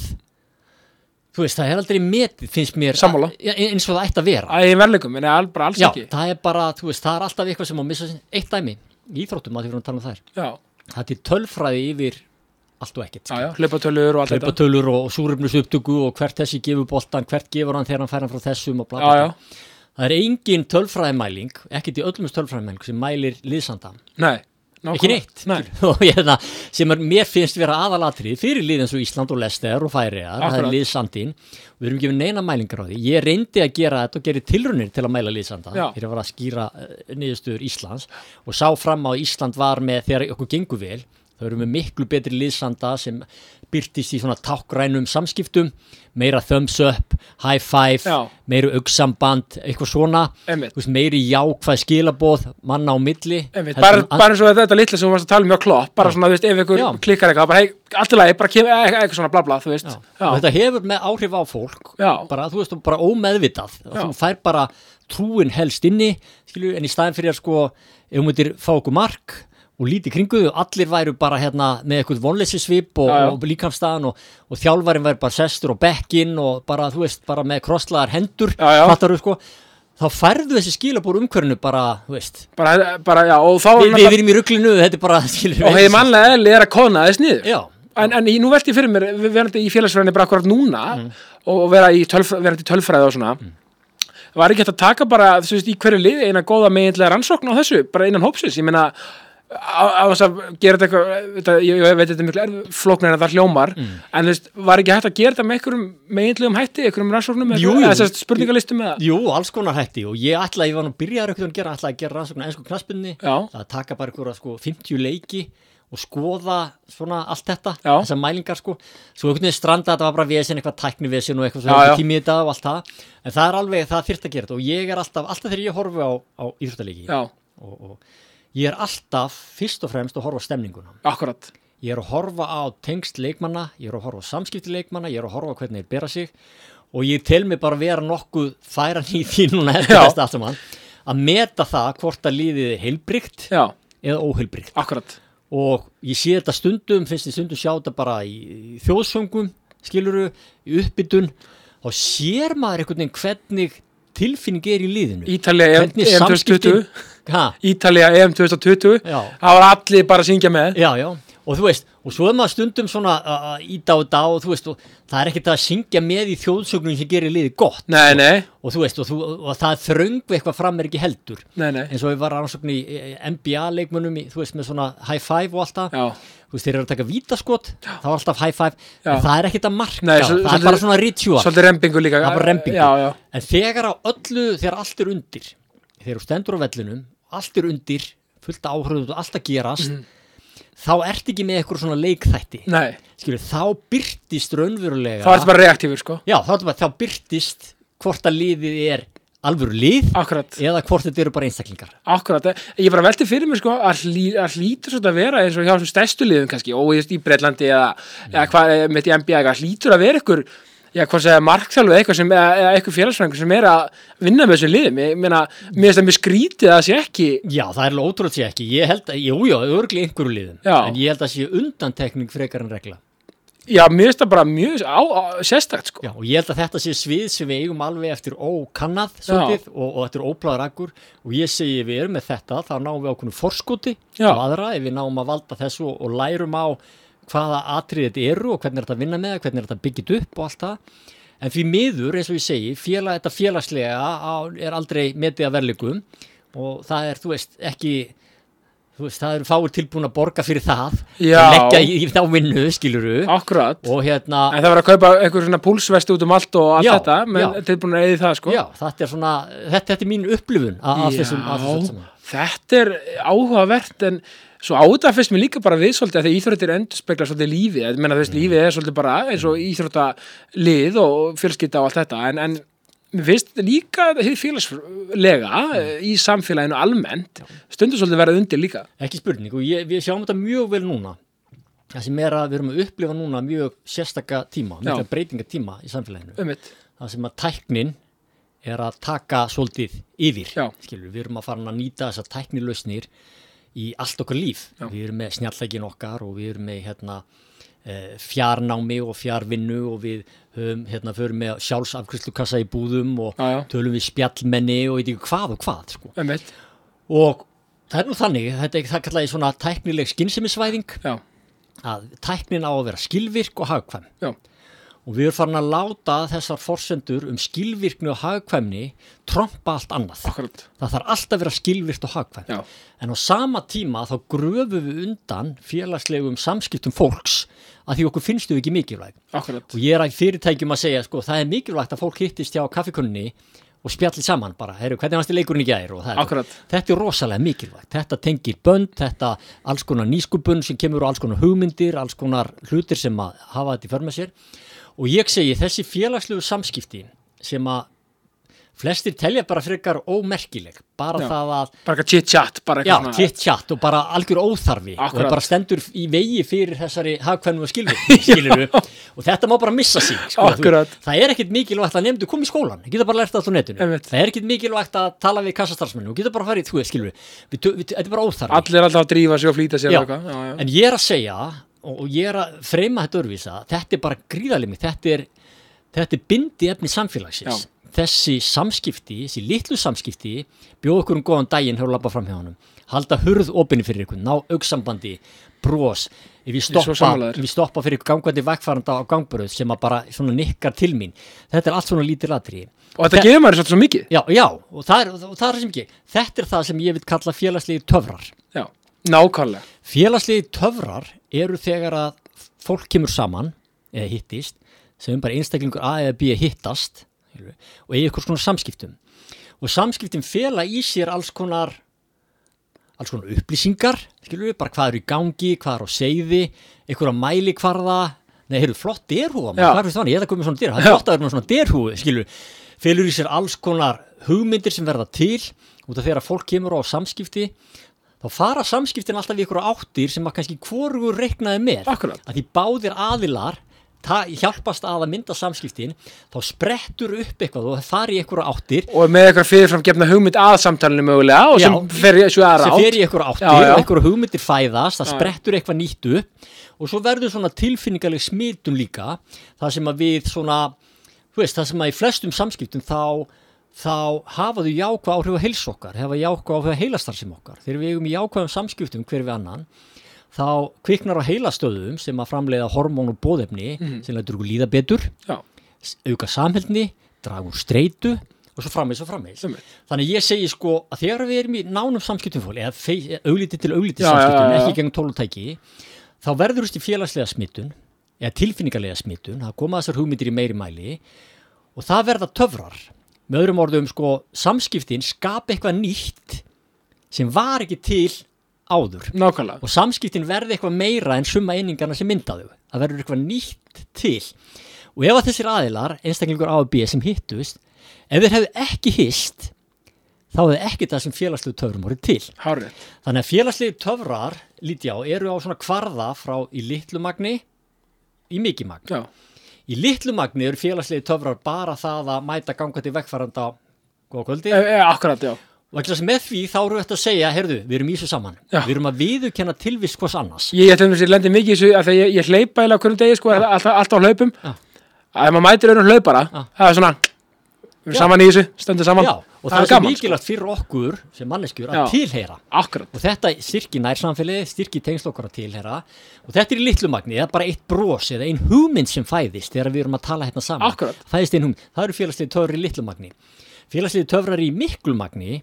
þú veist, það er aldrei metið finnst mér Sammála. eins og það ætti að vera. Að ég verðleikum, en al, bara alls Já, ekki. það er bara, þú veist, það er alltaf eitthvað sem má missa sín eitt dæmi, í íþróttum að því við erum að tala um þær. Já, það er til tölfræði yfir allt og ekkert já, já, hlaupatölur og allt þetta. Hlaupatölur og súröfnus upptöku og hvert þessi gefur boltan, hvert gefur hann þegar hann fær hann frá þessum og bla Já, bla. já, bla það er engin tölfræðimæling ekkert í öllum tölfræðimæling sem mælir liðsanda nei ekki neitt. Nei, og það, sem er, mér finnst vera aðalatrið fyrir lið eins og Ísland og Lester og Færiðar, það er liðsandin við erum gefið neina mælingar á því. Ég reyndi að gera þetta og geri tilrunir til að mæla liðsanda fyrir að vera að skýra uh, niðurstöður Íslands og sá fram á að Ísland var með þegar okkur gengur vel þau eru með miklu betri liðsanda sem byrtist í svona tákrænum samskiptum meira thumbs up, high five Já. meira auksamband, eitthvað svona. Þú veist, meiri jákvæð skilaboð manna á milli. Einmitt, bara, bara eins og þetta litla sem þú varst að tala um hjá klopp bara svona, þú veist, ef ykkur Já. klikkar eitthvað bara, hei, allt í lagi, bara kem, eitthvað svona bla bla, þú þetta hefur með áhrif á fólk. Bara, þú veist, bara ómeðvitað. Þú fær bara trúin helst inni skilju, en í staðin fyrir að sko ef hún myndir fá okkur mark og lítið kringu þau, allir væru bara hérna með eitthvað vonleysisvip og, og líkamstaðan og, og þjálfarin væri bara sestur og bekkinn og bara, þú veist, bara með krosslaðar hendur, fattar þú sko. Þá færðu þessi skilabúr umhverfinu bara, þú veist. Bara, bara, já, og þá við, við erum í rugglinu, þetta er bara skilur, og hefði mannlega eðli er að kona þess niður. Já, en, en nú velti ég fyrir mér, við verðandi í félagsfræðinni bara akkurat núna Mm. og vera í tölf, tölfræði og svona. Var ekki hægt að taka bara, þú veist, í hverju liði eina góða meginlega rannsókn á þessu, bara innan hópsins, ég meina á þess að gera þetta eitthvað ég, ég veit þetta er miklu flóknar en það hljómar Mm. en þú veist, var ekki hægt að gera þetta með einhverjum meginlegum hætti, einhverjum rannsóknum eða spurningalistum eða Jú, alls konar hætti og ég ætla, ég var nú einhvern veginn að gera, ætla að gera rannsóknar ennsku knaspinni, Já. að taka bara einhverja sko 50 leiki og skoða svona allt þetta, Já. þessar mælingar sko svo einhvern veginn stranda þetta var bara vesen, eitthvað tæknivesen og eitthvað Já, svo já. tími í þetta og allt það en það er alveg, það þyrft að gera þetta og ég er alltaf, alltaf þegar ég horfi á, á íþróttalegi og, og ég er alltaf fyrst og fremst að horfa á stemninguna. Akkurat. Ég er að horfa á tengst leikmanna ég er að horfa á samskipti leikmanna, ég er að horfa á hvernig þeir bera sig. Og ég tel mig bara vera nokkuð færan í því núna eftir þetta allt saman að meta það hvort að líðið er heilbrygt eða óheilbrygt akkurat. Og ég sé þetta stundum, finnst ég stundum sjá þetta bara í, þjóðsöngum skiluru, í uppbytun. Þá sér maður einhvern veginn hvernig tilfinning er í liðinu. Ítalía EM, Hvernig EM samskiptin- 2020 ha, Ítalía EM 2020 já, Það var allir bara að syngja með. Já, já. Og þú veist, og svo er maður stundum svona íta á þetta og þú veist, og það er ekkert að syngja með í þjóðsögnum sem gerir liðið gott. Nei, nei, og þú veist, og, þú, og það þröngu eitthvað fram er ekki heldur. Nei, nei. Eins og við varum rannsókn í NBA-leikmunum þú veist, með svona high five og allt það. Já, þú veist, þeir eru að taka vítaskot þá er alltaf high five, en það er ekkert að marka. Það er svolítið- bara svona ritual. svolítið rembingu líka. Það var en þegar á öllu, þegar allt er undir þegar þú stendur á vellinum allt er undir, fullt áhrifðu og allt að gerast Mhm. þá ert ekki með eitthvað svona leikþætti. Skilur, þá byrtist raunverulega Það var bara reaktífur, sko. Já, þá, bara, þá byrtist hvort að liðið er alvöru lið Akkurat, eða hvort þetta eru bara einstaklingar. Akkurat Ég bara velti fyrir mig, sko, að, hlý, að hlýtur svolítið að vera eins og hjá stærstu liðum kannski og í Breitlandi eða, eða hvað eh, með í NBA eitthvað, hlýtur að vera ykkur Já, hvað segja, markþjálfu eitthvað sem, eða, eitthvað félagsfræðingur sem er að vinna með þessum liðum Ég meina, mér finnst það mjög skrítið að það sé ekki já, það er alveg ótrúlega sé ekki. Ég held að, jú, já, örgli einhverju liðum. Já. en ég held að sé undantekning frekar en regla. Já, mér finnst það bara mjög á, á, sérstakt, sko. Já, og ég held að þetta sé svið sem við eigum alveg eftir ókannað og, og eftir ópláður akkur og ég segi við erum með þetta, þá náum við ákveðinu forskoti og aðra. Ef við náum að valda þessu og lærum á hvaða atrið þetta eru og hvernig er þetta að vinna með það, hvernig er þetta byggjit upp og allt það. En því miður, eins og ég segi, félag, þetta félagslega á, er aldrei metið að verðleikum og það er, þú veist, ekki, þú veist, það eru fáir tilbúin að borga fyrir það, að leggja í, í þá vinnu, skiluru, Akkurat og hérna, En það var að kaupa einhver svona púlsvesti út um allt og allt Já, þetta, menn tilbúin að eða það, sko. Já, þetta er svona, þetta, þetta er mín upplifun af þessum, af þessum þetta er áhugavert en svo áta fyrst mér líka bara við svolítið að því íþróttir endur spekla svolítið lífið, ég menna þú veist lífið er svolítið bara eins og íþróttalið og fjölskylda og allt þetta en, en mér finnst líka því félagslega eh, í samfélaginu almennt stundur svolítið verið undir líka Ekki spurning og ég, við sjáum þetta mjög vel núna. Það sem er að við erum að upplifa núna mjög sérstaka tíma, Já. breytinga tíma í samfélaginu. um mitt, Það sem að tæknin er að taka svolítið yfir. Skilur, við erum að fara að nýta þessar tæknilausnir í allt okkar líf. Já. Við erum með snjallækin okkar og við erum með hérna, eh, fjarnámi og fjarvinnu og við höfum, hérna, förum með sjálfsafkristlukassa í búðum og já tölum við spjallmenni og ekki hvað og hvað sko. og það er nú þannig þetta er það kallaði svona tæknileg skynnsemisvæðing já, að tæknin á að vera skilvirk og hagkvæm já, og við erum farin að láta þessar forsendur um skilvirkni og hagkvæmni trompa allt annað. Akkurat. Það þarf alltaf að vera skilvirkt og hagkvæm já, en á sama tíma þá gröfum við undan félagslegum samskiptum fólks að því okkur finnst þau ekki mikilvæg. Akkurat. Og ég er að fyrirtækjum að segja sko, það er mikilvægt að fólk hittist hjá kaffikunni og spjalli saman bara, heyrðu, hvernig varst í leikurinn í gær? Og það er Akkurat. þetta er rosalega mikilvægt, þetta tengir bönd, þetta alls konar nýskupun sem kemur á alls konar hugmyndir, alls konar hlutir sem að hafa þetta í för með sér og ég segi þessi félagslegu samskipti sem að flestir telja bara frekar ómerkileg bara Já. það að bara chit-chat og bara algjör óþarfi og Akkurat. það bara stendur í vegi fyrir þessari hagkvæmum og skiluru og þetta má bara missa sig sko, þú- það er ekkit mikilvægt að nefndu koma í skólan þú getur bara lært allt á netinu Einmitt. það er ekkit mikilvægt að tala við kassastarfsmennu þú getur bara farið, þú veist, skiluru við, við, við, þetta er bara óþarfi allir er alltaf að drífa sig og flýta og eitthvað. já, já. en ég er að segja og, ég er að freyma þetta örvísa þetta er bara gríðalimi þetta er, þetta er bindi efni samfélagsins. Já. þessi samskipti, þessi litlu samskipti bjóð okkur um góðan daginn hefur labbað fram hjá honum. Halda hurð opinni fyrir ykkur, ná auksambandi bros, ef ég stoppa ef ég stoppa fyrir gangandi vegfaranda á gangbröð sem að bara svona nikkar til mín. Þetta er allt svona lítil atriði. Og þetta gefur maður svolítið svo mikið. Já, já, og það er, og það er sem ekki þetta er það sem ég vil kalla félagslegi töfrar. Já, nákvæmlega. Félagslegi töfrar eru þegar að fólk kemur saman eða hittist, sem bara einstaklingur A eða B hittast og eigi ykkur svona samskiptum. Og samskiptin fela í sér alls konar alls konar upplýsingar, skilur við, bara hvað er í gangi, hvað er á seiði, einhverja mælikvarða, nei, heyrðu, flott derhúa, hvað er þannig, ég er það komið með svona derhúa, það er flott að vera með svona derhúi, skilur við, felur í sér alls konar hugmyndir sem verða til, út af þegar fólk kemur á samskipti, þá fara samskiptin alltaf í einhverja áttir sem að kannski hvorugur reiknaði með, Akkurat. að því báðir aðilar hjálpast að að mynda samskiptin, þá sprettur upp eitthvað og það fari í einhverja áttir og með eitthvað fyrirfram gefna hugmynd að samtalinu mögulega og sem Já. sem fer í einhverja áttir Já, já. og einhverja hugmyndir fæðast, það sprettur eitthvað nýtt upp og svo verður svona tilfinningaleg smitun líka, það sem að við svona, veist, það sem að í flestum samskiptum þá þá hafa þau jákvæð áhrif á heils okkar hafa jákvæð áhrif á heilastarfsum okkar. Þegar við eigum í jákvæðum samskiptum hver við annan þá kviknar á heilastöðum sem að framleiða hormón og bóðefni sem lætur okkur líða betur Já, auka samhældni, draga úr streitu og svo frammeins og frammeins þannig ég segi sko að þegar við erum í nánum samskiptum fólk eða augliti til augliti samskiptum ekki gegn tólutæki þá verður til félagslega smittun eða tilfinningarlega smittun það koma þessar hugmyndir í meiri mæli og það verða töfrar með öðrum orðum sko samskiptin skapa eitthvað nýtt sem var ekki til áður. Nákvæmlega. Og samskiptin verði eitthvað meira en summa einingarna sem myndaðu það verður eitthvað nýtt til. Og ef að þessir aðilar, einstaklingur A og B sem hittust, ef þeir hefðu ekki hist þá hefðu ekki það sem félagslegu töfrum voru til. Hárið þannig að félagslegu töfrar, líti á, eru á svona kvarða frá í litlu magni í mikið magn. Já, í litlu magni eru félagslegu töfrar bara það að mæta gangandi vegfæranda góða kvöldi. E, e, akkurat, já. Og með því þá eru þetta að segja heyrðu, við erum í þessu saman, Já. við erum að viðurkenna tilvist hvers annars. Ég, ég, ég, ég lendi mikið í þessu að ég, ég hleypa eða hverjum degi sko, alltaf, alltaf á hlaupum. Já. að ef maður mætir öðrum hlaupara það er svona, við erum saman í þessu stöndum saman, Já, og það, það er er svo mikilvægt fyrir okkur sem manneskjur að Já. tilheyra. Akkurat, og þetta styrki nærsamfélagi, styrki tengsl okkar að tilheyra. Og þetta er í litlu magni, eða bara eitt bros eða ein hugmynd sem fæðist þegar við erum að tala hérna saman. Það eru félagslegi töfrar í litlu magni. Félagslegi töfrar í miklu magni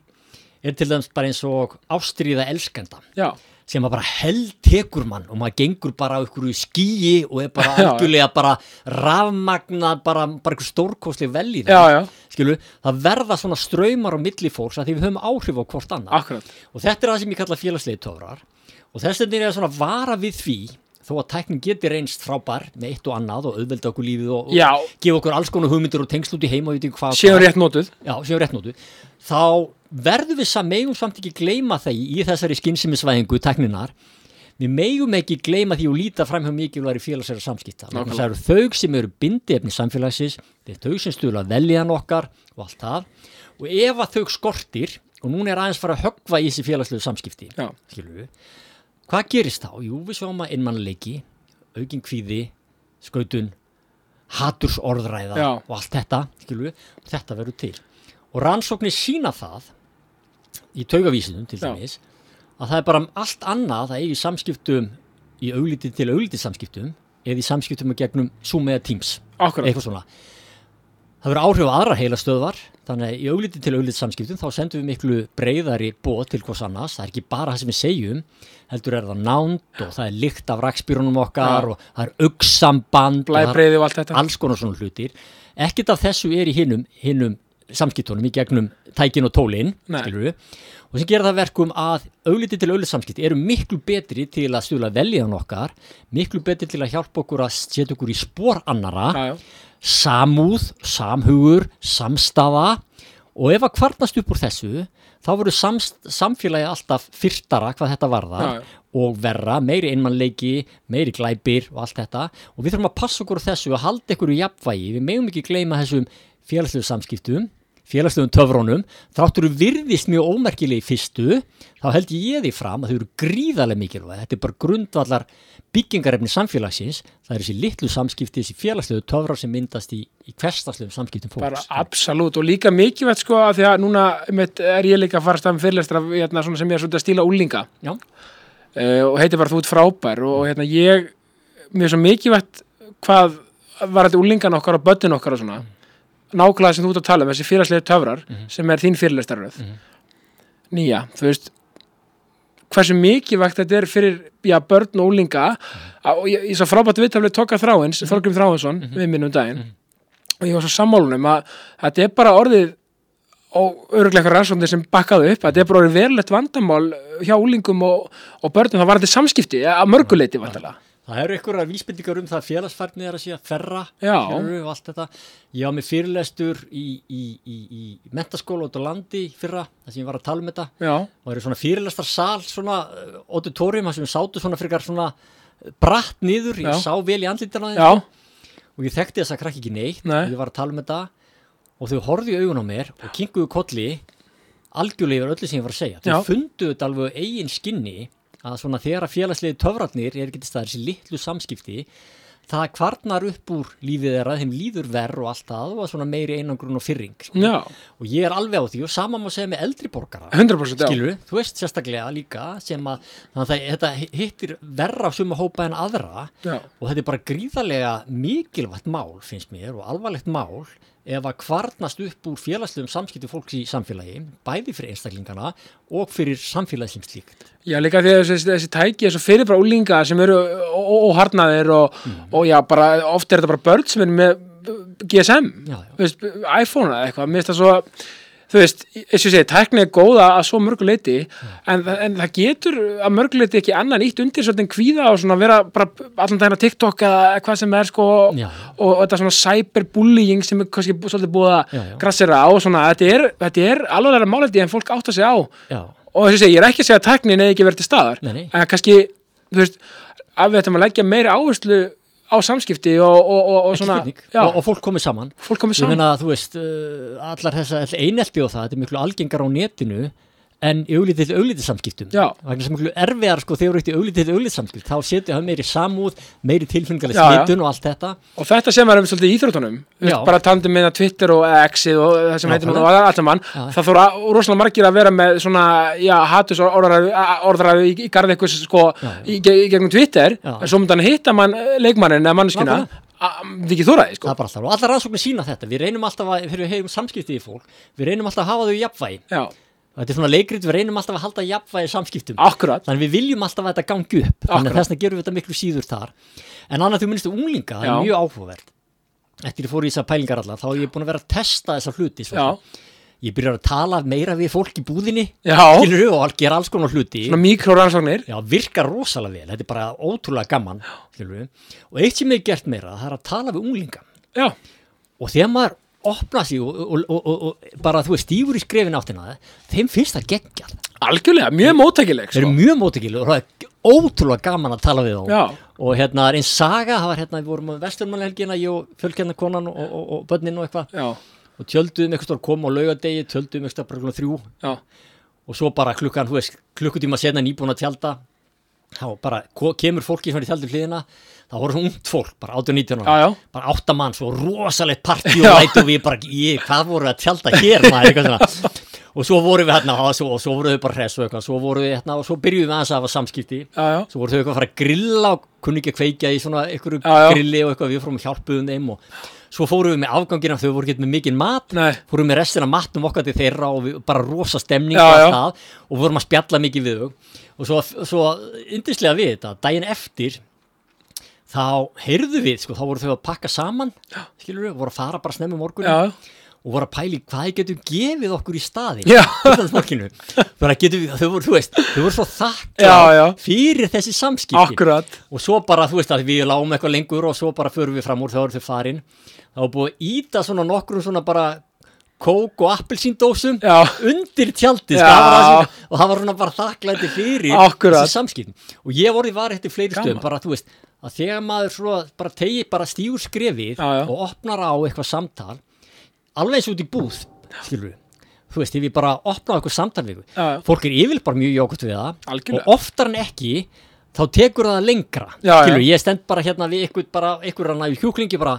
er til dæmis bara eins og ástríða elskenda já, sem að bara held tekur mann og maður gengur bara á ykkur skýi og er bara algjörlega bara rafmagnað, bara, bara ykkur stórkostlega vel í já, já, skilu, það verða svona ströymar á milli fólks að því við höfum áhrif á hvort annað. Akkurat. Og þetta er það sem ég kalla félagslegi töfrar. Og þess vegna er ég svona vara við því þó að tæknin geti reynst frábær með eitt og annað og auðvelda okkur lífið og, og gefa okkur alls konar hugmyndir og tengsl út í heim og veit ekki hvað, séu rétt nótuð þá verðum við samt megum samt ekki gleyma þeir í þessari skynnsimisvæðingu tækninar við megum ekki gleyma því og líta fram hjá mikilværi félagsæra samskipta. Að það eru þau sem eru bindefni samfélagsins þeir eru þau sem stuðla veljan okkar og allt það. Og ef að þau skortir og núna er aðeins fara að höggva í þessi félagslegu samskipti Já, skilur við hvað gerist þá? Jú, við sjáum að innmannleiki aukin kvíði, skautun hatursorðræða Já. og allt þetta, og þetta verður til. Og rannsóknir sína það í taugavísinum til dæmis að það er bara allt annað að eigi samskiptum í auglítið til auglítið samskiptum eða í samskiptum með gegnum Zoom eða Teams. Akkurat. Eitthvað svona það verður áhrif á aðra heila stöðvar þannig að í auglítið til auglítið samskiptum þá sendum við miklu breyðari bóð til hvers annars. Það er ekki bara það sem við segjum heldur er það nánd og það er lykt af rakspýrunum okkar Já. og það er auksamband Blæbreiði og allt þetta. alls konar svona hlutir. Ekkert af þessu er í hinnum, hinnum samskiptunum í gegnum tækin og tólin Nei. skilur við og sem gera það verkum að augliti til augliti samskipti eru miklu betri til að stjúla veljan okkar miklu betri til að hjálpa okkur að setja okkur í spór annara já, samúð, samhugur, samstafa og ef að kvarnast upp úr þessu þá samst, samfélagi alltaf fyrtara hvað þetta varðar Já, já. og verra, meiri einmannleiki, meiri glæpir og allt þetta. Og við þurfum að passa okkur á þessu og halda ykkur í jafnvægi, við megum ekki gleyma þessum félagslegu samskiptum félagslegum töfrónum, þráttur virðist mjög ómerkileg í fyrstu þá held ég því fram að þau eru gríðarlega mikilvæg. Þetta er bara grundvallar byggingarefni samfélagsins, það er þessi litlu samskipti, þessi félagslegu töfrar sem myndast í, í hverstaslegum samskiptum bara fólks absolutt og líka mikilvægt sko að því að núna er ég líka að fara stafn fyrirlestra hérna, sem ég er svolítið að stíla úlinga uh, og heitir bara þú ert frábær og hérna ég, mér er svo mikilvægt hvað var þetta úlingan okkar og börnin okkar og svona nákvæmlega sem þú ert að tala um, þessi fyrirleslega töfrar sem er þín fyrirlestaröð nýja, þú veist hversu mikilvægt þetta er fyrir já, börn og úlinga og ég, ég svo frábært viðtaflið tóka þráins mm Þorgrim Þráinsson við minn um daginn. Og ég var svo sammálunum að þetta er bara orðið og öruglega eitthvað rannsóknir sem bakkaðu upp þetta er bara orðið verulegt vandamál hjá úlingum og, og börnum. Það var þetta samskipti að mörguleiti vantilega. Það eru einhverja vísbendingar um það að félagsfærni er að sé að ferra þetta. Ég á mig fyrirlestur í, í, í, í mentaskóla út á landi fyrra, þar sem ég var að tala um þetta. Já, og það eru svona fyrirlestrarsal svona uh, auditorium, þar sem við sátu svona frekar svona uh, bratt niður, ég Já. sá vel í andlítana já, og ég þekkti þess að krakki ekki neitt. Nei. ég var að tala um þetta. Og þau horfðu í augun á mér og kinkuðu kolli algjörlega yfir öllu sem ég var að segja. Þau Já. fundu þetta alveg á eigin skinni að svona þegar að félagslegi töfratnir er til staðar þessi litlu samskipti það kvarnar upp úr lífið þeirra þeim líður verð og allt það og svona meiri einangrun og fyrring sko. og ég er alveg á því og sama má segja með eldri borgara 100% já. skilur, þú veist sérstaklega líka sem að það- þetta hittir verra á suma hópa en aðra Já. og þetta er bara gríðarlega mikilvægt mál finnst mér og alvarlegt mál ef að kvarnast upp úr félagslegum samskipti fólks í samfélagi, bæði fyrir einstaklingana og fyrir samfélagi sem slíkt. Já, líka því að þessi, þessi tæki þessu fyrir bara úlinga sem eru óharnaðir og, og já, bara oft er þetta bara börn sem eru með GSM, Já, já. veist, iPhone eða eitthvað, mér finnst það svo þú veist, eins og ég segi, tækni er góða að svo mörgu leiti, en, en það getur að mörgu leiti ekki annan ítt undir svolítið kvíða og svona vera bara allan daginn á TikTok eða hvað sem er sko Já. og, og þetta svona cyberbullying sem er kannski svolítið búið að grassera á og svona, þetta er, þetta er alveglega málefni en fólk átt að segja á Já, og þess að segja, ég er ekki að segja að tæknin eða ekki verið til staðar Nei, nei. en kannski, þú veist að við ættum að leggja meiri áherslu á samskipti og, og, og, svona já, og, fólk komið saman. Fólk komið saman. meina, þú veist, uh, allar þessa all einelti og það, þetta er miklu algengar á netinu en í auglítið auglítið samskiptum Já. vegna sem miklu erfiðar sko þegar þú ert í auglítið auglítið samskipt þá setur það meiri samúð, meiri tilfengilega Já, já. smitun og allt þetta og þetta sem er um svolítið í íþróttunum Þú veist, Já. bara tandum með Twitter og X-ið og það sem heitir nú Nákvæmlega. allt saman Já. það þóra rosalega margir að vera með svona já, hatus orðræðu í, í garð eitthvað sko Já, í, ge- í gegnum Twitter Já. en svo myndan hitta mann eh, leikmannin eða manneskina við ekki þóraði það sko er og allar rannsóknir sína þetta við reynum alltaf að, já, þetta er svona leikrit, við reynum alltaf að halda jafnvægi samskiptum. Akkurat. Þannig við viljum alltaf að þetta gangi upp. Þannig Akkurat. að þess vegna gerum við þetta miklu síður þar. En annað þú minnstu unglinga, það Já. er mjög áhugavert. Eftir ég fór í þessar pælingar allar þá er ég búin að vera að testa þessar hluti já, svolítið. ég byrjar að tala meira við fólk í búðinni já, skilur og gera alls konar hluti. Svona mikrorannsóknir. Já, virkar rosalega vel, þetta opna sig og, og, og, og, bara þú veist stífur í skrefin áttina þeim finnst það geggjað. Algjörlega, mjög móttækileg þeir eru sko. mjög móttekilu og það er ótrúlega gaman að tala við þá. Já. og hérna er einn saga, það var hérna við vorum á vesturmannhelgina, ég og fjölkennar konan og, og, og börnin og eitthvað. Og tjölduðum eitthvað koma á laugadegi tjölduðum eitthvað þrjú. Já, og svo bara klukkan, þú veist, klukkutíma senna nýbúin að tjálta þá bara kemur fólki er í tjaldur hliðina þá voru svona ungt fólk, bara 18-19 Já, já. bara átta mann, svo rosalegt partí og læt og við bara, ég, hvað voru að tjálta hér maður, eitthvað svona. Og svo voru við hérna, og svo, svo voru þau bara hress og eitthvað, svo voru við hérna og svo byrjuðum við aðeins að hafa samskipti. Já, já, svo voru þau eitthvað að fara að grilla og kunni ekki að kveikja í svona einhverju grilli og eitthvað. Við fórum hjálpuðum þeim og svo fórum við með afgangina þau voru ekki með mikinn mat. Nei. fórum með restina matnum okkar til þeirra og við, bara rosa stemning Já, og það. Og vorum að spjalla mikið við og svo, svo yndislega við þetta daginn eftir þá heyrðu við, sko, þá voru þau að pakka saman skilur við, voru að fara bara snemmi morgun já, og voru að pæli hvað getum gefið okkur í staði þau voru, þú veist þau voru svo já. fyrir þessi samskipti. Akkurat. Og svo bara, þú veist við lágum eitthvað lengur og svo bara förum við fram úr þá eru þau farin. Þá er búið að íta svona nokkrum svona bara kók og appelsíndósum undir tjaldið Já. sko, og það var svona bara þakklæti fyrir Akkurat. þessi samskipti. Og ég voru var eftir fleiri stöðum bara þú veist að þegar maður svo bara tegi bara stígur skrefið Já, já. og opnar á eitthvað samtal alveg eins út í búð skilur við þú veist, ef ég bara opna á eitthvað samtal við Já, fólk er yfirleitt bara mjög jókvæmt við það Algjörlega. og oftar en ekki þá tekur það lengra skilur, já. ég stend bara hérna við ykkur bara, ykkur hann að kjúklingi bara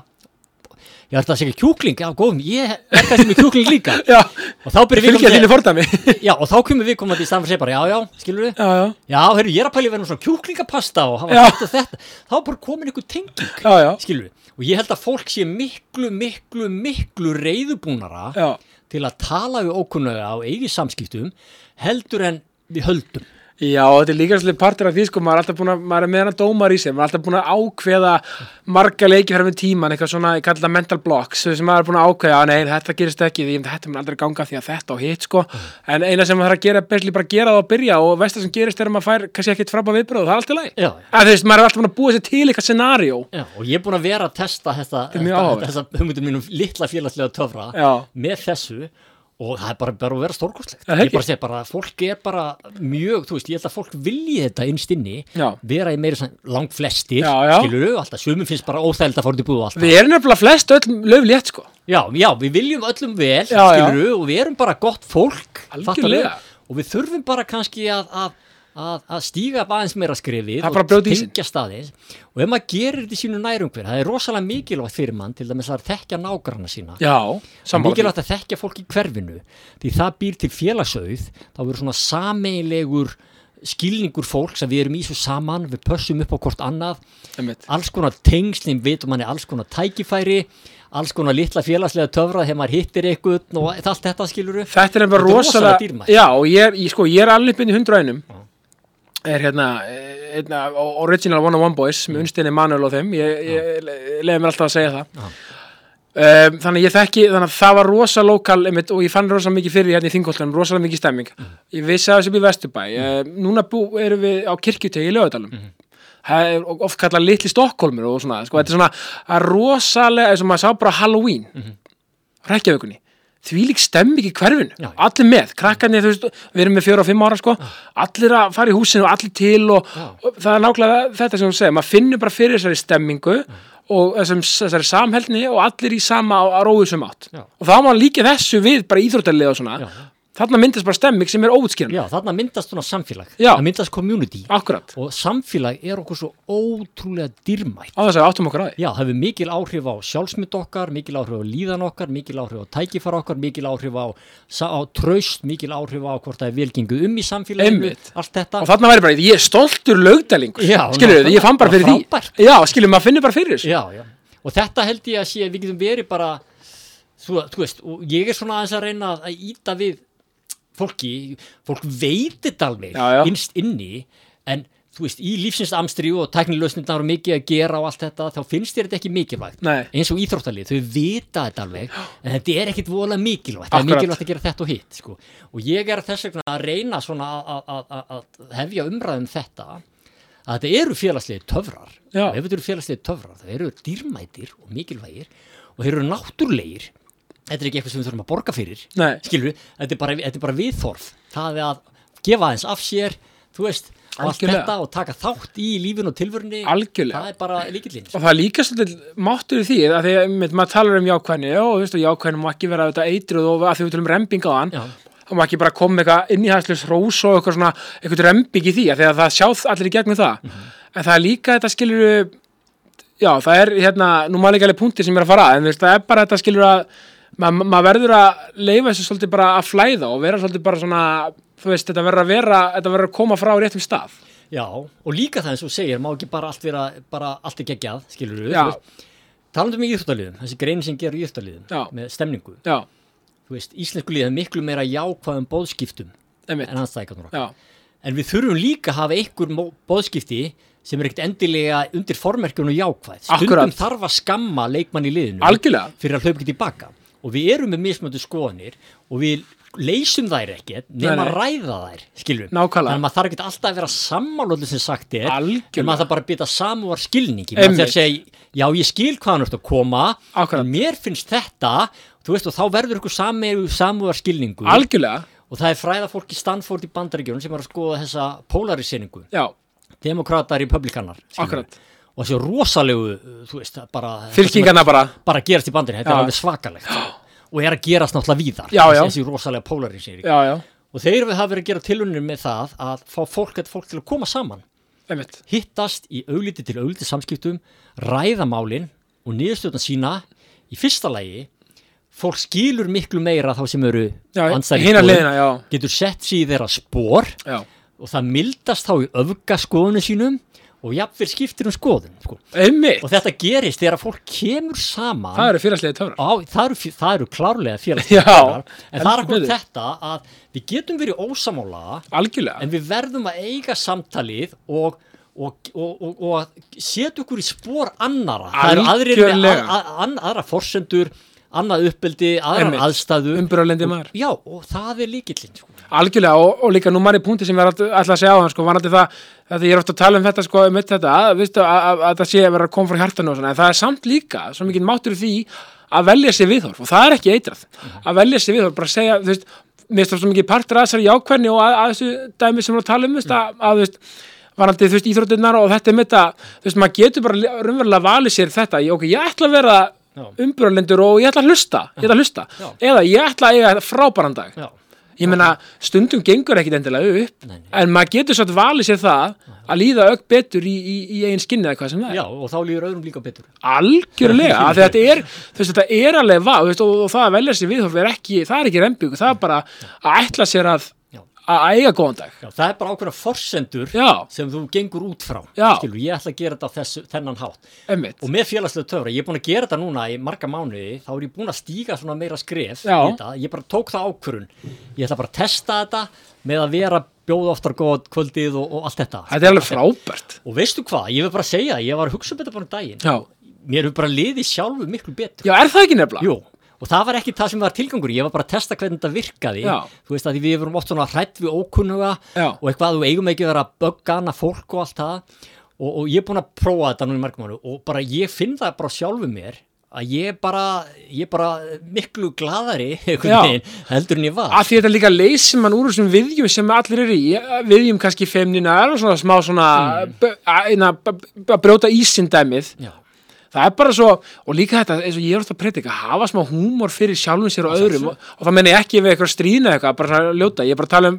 ég ætla að segja kjúkling, já góðum ég er kannski með kjúkling líka. Já, og þá byrjar við fordæmi. Já, og þá kemur við komandi í staðan fyrir að segja bara, já, já, skilur við já, já, já, heyrðu, ég er að pæli að vera svona kjúklingapasta og hafa þetta og þetta. Þá er bara komin ykkur tenging já, já, skilur við, og ég held að fólk sé miklu, miklu, miklu reyðubúnara til að tala við ókunnuga á eigi samskiptum heldur en við höldum Já, þetta er líka svolítið partur af því sko, maður er alltaf búin að, maður er með hana dómar í sig, maður er alltaf búin að ákveða marga leiki fyrir með tíman, eitthvað svona, ég kalli það mental blocks, sem maður er búin að ákveða, að nei, þetta gerist ekki, því þetta mun aldrei ganga því að þetta og hitt sko, en eina sem maður þarf að gera, bestli bara gera það og byrja og veist það sem gerist er að maður fær kannski ekkit frábæð viðbröð það er læg. Já, Að þú veist, maður er alltaf búin að búa sér til eitthvað scenario. já, og ég er búin að vera að testa áhugavert. þessa hugmyndum mínum litla félagslega töfra Já. með þessu og það er bara, bara að vera er ég bara segi bara, fólk er bara mjög, þú veist, ég held að fólk vilji þetta innst inni, Já. vera í meira langt flestir, skilur alltaf, sumum finnst bara óþægild að fóra til búið og allt Við erum nefnilega flest öll löflétt sko. Já, já, við viljum öllum vel, skilur og við erum bara gott fólk, og við þurfum bara kannski að, að, að, að stíga upp aðeins meira skrifið er ísinn. tengja staðins og ef maður gerir þetta í sínu nærumhver, það er rosalega mikilvægt fyrir mann til dæmis að þekkja nágranna sína. Já, er mikilvægt að þekkja fólk í hverfinu því það býr til félagsauð þá verður svona sameilegur skilningur fólks að við erum í svo saman við pössum upp á hvort annað. Einmitt. alls konar tengslinn vitum manni alls konar tækifæri alls konar litla félagslega töfra þegar maður hittir eitthvað og allt þetta skiluru Þetta er bara er rosalega rosalega, já, og ég er, ég, sko, ég er alveg byrni hundra einum er hérna, hérna original one on one boys með unstinni Manuel og þeim, ég, ég leiði mér alltaf að segja það. Um, þannig ég þekki, þannig að það var rosa lokal einmitt, og ég fann rosa mikið fyrir hérna í þingoltanum rosalega mikið stemming, ég vissi að þessu í Vesturbæ, mm. núna bú, erum við á kirkjutegi í er oft kallað litli Stokkólmur og svona, sko, þetta er svona rosalega, eins og maður sá bara Halloween. Reykjavíkunni því lík stemming í hverfinu, Já. allir með krakkarnir, þú veist, við erum með fjóra og fimm ára sko, allir að fara í húsinu og allir til og, Já. og það er nákvæmlega þetta sem þú segir, maður finnur bara fyrir þessari stemmingu og þessum, þessari samheldni og allir í sama á, á róðusum átt Já. og þá má líka þessu við bara íþróttalið og svona, Já. Þarna myndast bara stemming sem er óutskýran, Já, þarna myndast svona samfélag Já. það myndast community akkurat og samfélag er okkur svo ótrúlega dýrmætt á þess að við áttum okkur að því Já, það hefur mikil áhrif á sjálfsmynd okkar, mikil áhrif á líðan okkar, mikil áhrif á tækifar okkar, mikil áhrif á, sa- á traust, mikil áhrif á hvort það er velgengu um í samfélaginu, Einmitt. allt þetta. og þarna væri bara, ég er stoltur lögdælingur Já, skilur nákvæmlega. ég fann bara fyrir frábært. því já, skilur, maður finnur bara fyrir þessu Já, já. Og þetta held ég að sé að við getum verið bara, þú, þú veist, og ég er svona aðeins að reyna að íta við fólki, fólk veit þetta alveg Já, já. innst inni, en þú veist, í lífsins amstri og tæknilösnindar og mikið að gera og allt þetta, þá finnst þér þetta ekki mikilvægt. Nei. Eins og íþróttalið, þau vita þetta alveg, en þetta er ekkit voðalega mikilvægt. Það er Akkurat. mikilvægt að gera þetta og hitt, sko. Og ég er þess vegna að reyna að- hefja umræðum þetta, að þetta eru félagslegi töfrar. Ef þetta eru félagslegi töfrar, það eru dýrmætir og mikilvægir og þeir eru náttúrlegir. Þetta er ekki eitthvað sem við þurfum að borga fyrir Nei. skilur, þetta er bara, þetta er bara viðþorf það er að gefa aðeins af sér þú veist, og allt Algjörlega. þetta og taka þátt í lífinu og tilvörunni Algjörlega. það er bara líkillinn og það er líka svolítið máttur í því að því að einmitt, maður talar um jákvæðni og þú veist og jákvæðni má ekki vera þetta eitruð og að því við tölum rembing á hann Já. þá má ekki bara koma með eitthvað innihæðslis rós og eitthvað svona, eitthvað rembing í því að því að það sjáð allir í gegnum það en það er líka þetta skilur já það er hérna, nú maður ekki alveg punktir sem er að fara að, en þú veist, það er bara þetta skilur að ma- maður verður að leifa þessu svolítið bara að flæða og vera svolítið bara svona þú veist, þetta verður að vera, þetta verður að koma frá réttum stað Já, og líka það eins og þú segir, má ekki bara allt vera, bara allt er geggjað, skilur við, Já. talandum í íþjóttaliðum, þessi grein sem gerur í íþjóttaliðum, Já. með stemningu, já, þú veist, íslensku liðið er miklu meira jákvæðum bóðskiptum einmitt, en já, En við þurfum líka að hafa einhver bóðskipti sem er ekkert endilega undir formerkjunum jákvæð. Stundum Akkurat. þarf að skamma leikmann í liðinu algjörlega fyrir að hlaupa ekki tilbaka. Og við erum með mismöndu skoðanir og við leysum þær ekkert nema að ræða þær. Nákvæmlega. Þannig að maður þarf ekki alltaf að vera sammálöldu sem sagt er, en maður þarf bara að bytta samúar skilningi. Maður þarf að segja, já ég skil hvað hann ert að koma, Akkurat. en mér finnst þetta, þú veist, og þá verður ykkur samúar skilningu algjörlega, og það er fræðafólk í Stanford í Bandaríkjunum sem er að skoða þessa polariseringu já, demokrata, republikanar Akkurat. Og þessi rosalegu þú veist, bara fylkingarna bara. bara gerast í bandinu, þetta Já. er alveg svakalegt. Og er að gerast náttúrulega víðar. Já, já. þessi rosalega polarisering. Og þeir hafa verið að gera tilunir með það að fá fólk, fólk til að koma saman. Einmitt. Hittast í augliti til augliti samskiptum ræða málin og niðurstöðna sína í fyrsta lagi fólk skilur miklu meira þá sem eru já, getur sett sér í þeirra spór og það mildast þá í öfga skoðunum sínum og jafnvel skiptir um skoðun sko. og þetta gerist þegar fólk kemur saman. Það eru fyrirslega töfrar. Það, það eru klárlega félagslega en það er betur. þetta að við getum verið ósamála algjörlega, en við verðum að eiga samtalið og og, og, og, setja okkur í spór annara það eru aðrir Algjörlega. aðra forsendur annað uppeldi, aðrar aðstæðu já, og það er líkillinn sko. Algjörlega og, og líka nú manni punkti sem ég er alltaf að segja á hann sko, var alltaf það, þetta ég er ofta að tala um þetta sko, um þetta, að, viðstu, að, að, að það sé að vera að koma frá hjartanu og svona, en það er samt líka svo mikið máttur í því að velja sér viðhorf og það er ekki eitrað, að velja sér viðhorf bara að segja, þú veist, mér það svo mikið partur að þessari jákvæðni og að, að þessu dæmi sem við erum að tala um, þú veist, að, að þú veist varandi, þú veist, íþróttirnar og þetta er mitt að, þú veist, maður getur bara raunverulega valið sér þetta, ég, ok, ég ætla að vera Já. umbyrðalendur og ég ætla að hlusta, ég ætla að hlusta, eða ég ætla að eiga frábæran dag, já, Ég meina, stundum gengur ekkit endilega upp, Nei, nei. en maður getur svo að valið sér það að líða auk betur í, í, í eigin skinni eða hvað sem það er. já, og þá líður öðrum líka betur Algjörlega, þetta er, veist, þetta er alveg þú veist, og, og það að velja sér viðhorf er ekki, það er ekki rembygg, það er bara að ætla sér að. Að eiga góðan dag. já, það er bara ákveðna forsendur Já, sem þú gengur út frá. Skilur, ég ætla að gera þetta þessu, þennan hátt. Emmitt. og með félagslega töfra, ég er búin að gera þetta núna í marga mánuði, þá er ég búin að stíga svona meira skref ég bara tók það ákvörun ég ætla bara að testa þetta með að vera bjóða oftar góð kvöldið og, og allt þetta. Þetta er alveg frábært. og veistu hvað, ég vil bara segja, ég var að hugsa um þetta bara um daginn. Já, mér hefur bara liðið sjálfu miklu betur. Já, er það ekki nefnilega? Jú, og það var ekki það sem var tilgangur ég var bara að testa hvernig þetta virkaði Já. þú veist að við erum oft svona hrætt við ókunnuga Já. og eitthvað þú eigum ekki að vera að bögga hana fólk og allt það og, og ég er búin að prófa þetta nú í margum mánu og bara ég finn það bara sjálfu mér að ég bara, ég bara miklu gladari veginn heldur en ég var Af því þetta líka leysir mann úr þessum viðjum sem allir eru í, viðjum kannski femnina og svona smá svona mm. að, að, að brjóta ísindæmið Já. Það er bara svo, og líka þetta eins og ég er ofta að predika, hafa smá húmor fyrir sjálfum sér og öðrum. og, og það menn ég ekki við eitthvað stríðna eitthvað, bara svona ljóta. Ég er bara að tala um,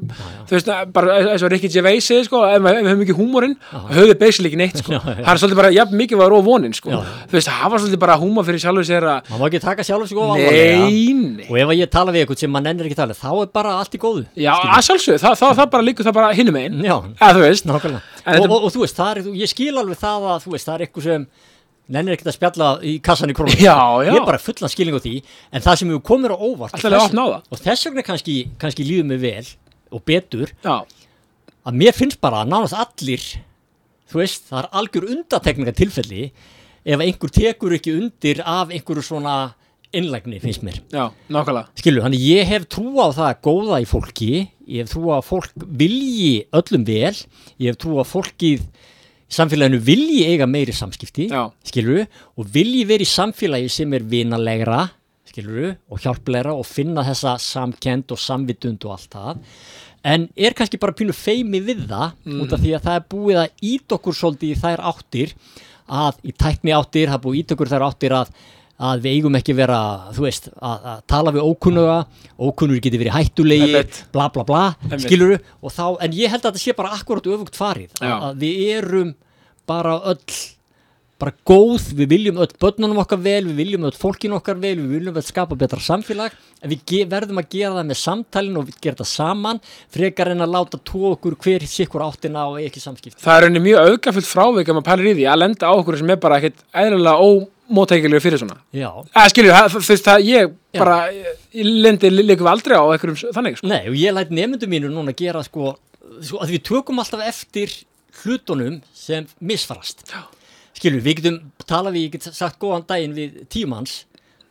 þú veist, bara eins og Ricky Gervais segir, sko, ef ef við höfum ekki húmorinn höfum við ekki neitt, sko. Já, já. það er svolítið bara, jafn mikið var og vonin, sko. Já. þú veist, hafa svolítið bara húmor fyrir sjálfum sér að maður má ekki taka sjálf sig of alvarlega. Nei, nei. og ef að ég tala við eitthvað sem maður nennir er er, er ekkert að spjalla í kassan í krónum Já, já. ég er bara fullan skilning á því en það sem við komum á óvart það. og þess vegna kannski, kannski líður mig vel og betur já, að mér finnst bara að nánast allir þú veist, það er algjör undatekninga tilfelli ef einhver tekur ekki undir af einhverju svona innlægni finnst mér já, Skilju, þannig ég hef trú á það góða í fólki, ég hef trú á fólk vilji öllum vel, ég hef trú á fólkið samfélaginu vilji eiga meiri samskipti, Já. skilju, og vilji verið í samfélagi sem er vinalegra, skilju, og hjálplegra og finna þessa samkend og samvitund og allt það, en er kannski bara pínu feimi við það, út af því að það er búið að ít okkur svolítið í þær áttir, að í tækni áttir, það er búið að ít okkur þær áttir að að við eigum ekki vera, þú veist, að, að tala við ókunnuga, ókunnur geti verið hættulegi, bla bla bla, skiluru, og þá, en ég held að þetta sé bara akkurat öfugt farið, að, að við erum bara öll, bara góð, við viljum öll börnunum okkar vel, við viljum öll fólkinu okkar vel, við viljum öll skapa betra samfélag, en við verðum að gera það með samtalin og við gera það saman, frekar en að láta tó okkur hver sikkur áttina og ekki samskipti. það er henni mjög auðgafullt frávik ef maður pælir í því að lenda á okkur sem er bara ekkit eðlilega ómótækilegu fyrir svona. Eða skilju, þú veist það ég bara, ég lendi líka aldrei á einhverjum þannig, sko. Nei, og ég læt nefndum mínu núna gera sko, sko, að við tökum alltaf eftir hlutunum sem misfarast. Já. Skilur, við getum talað við, ég get sagt góðan daginn við tímans,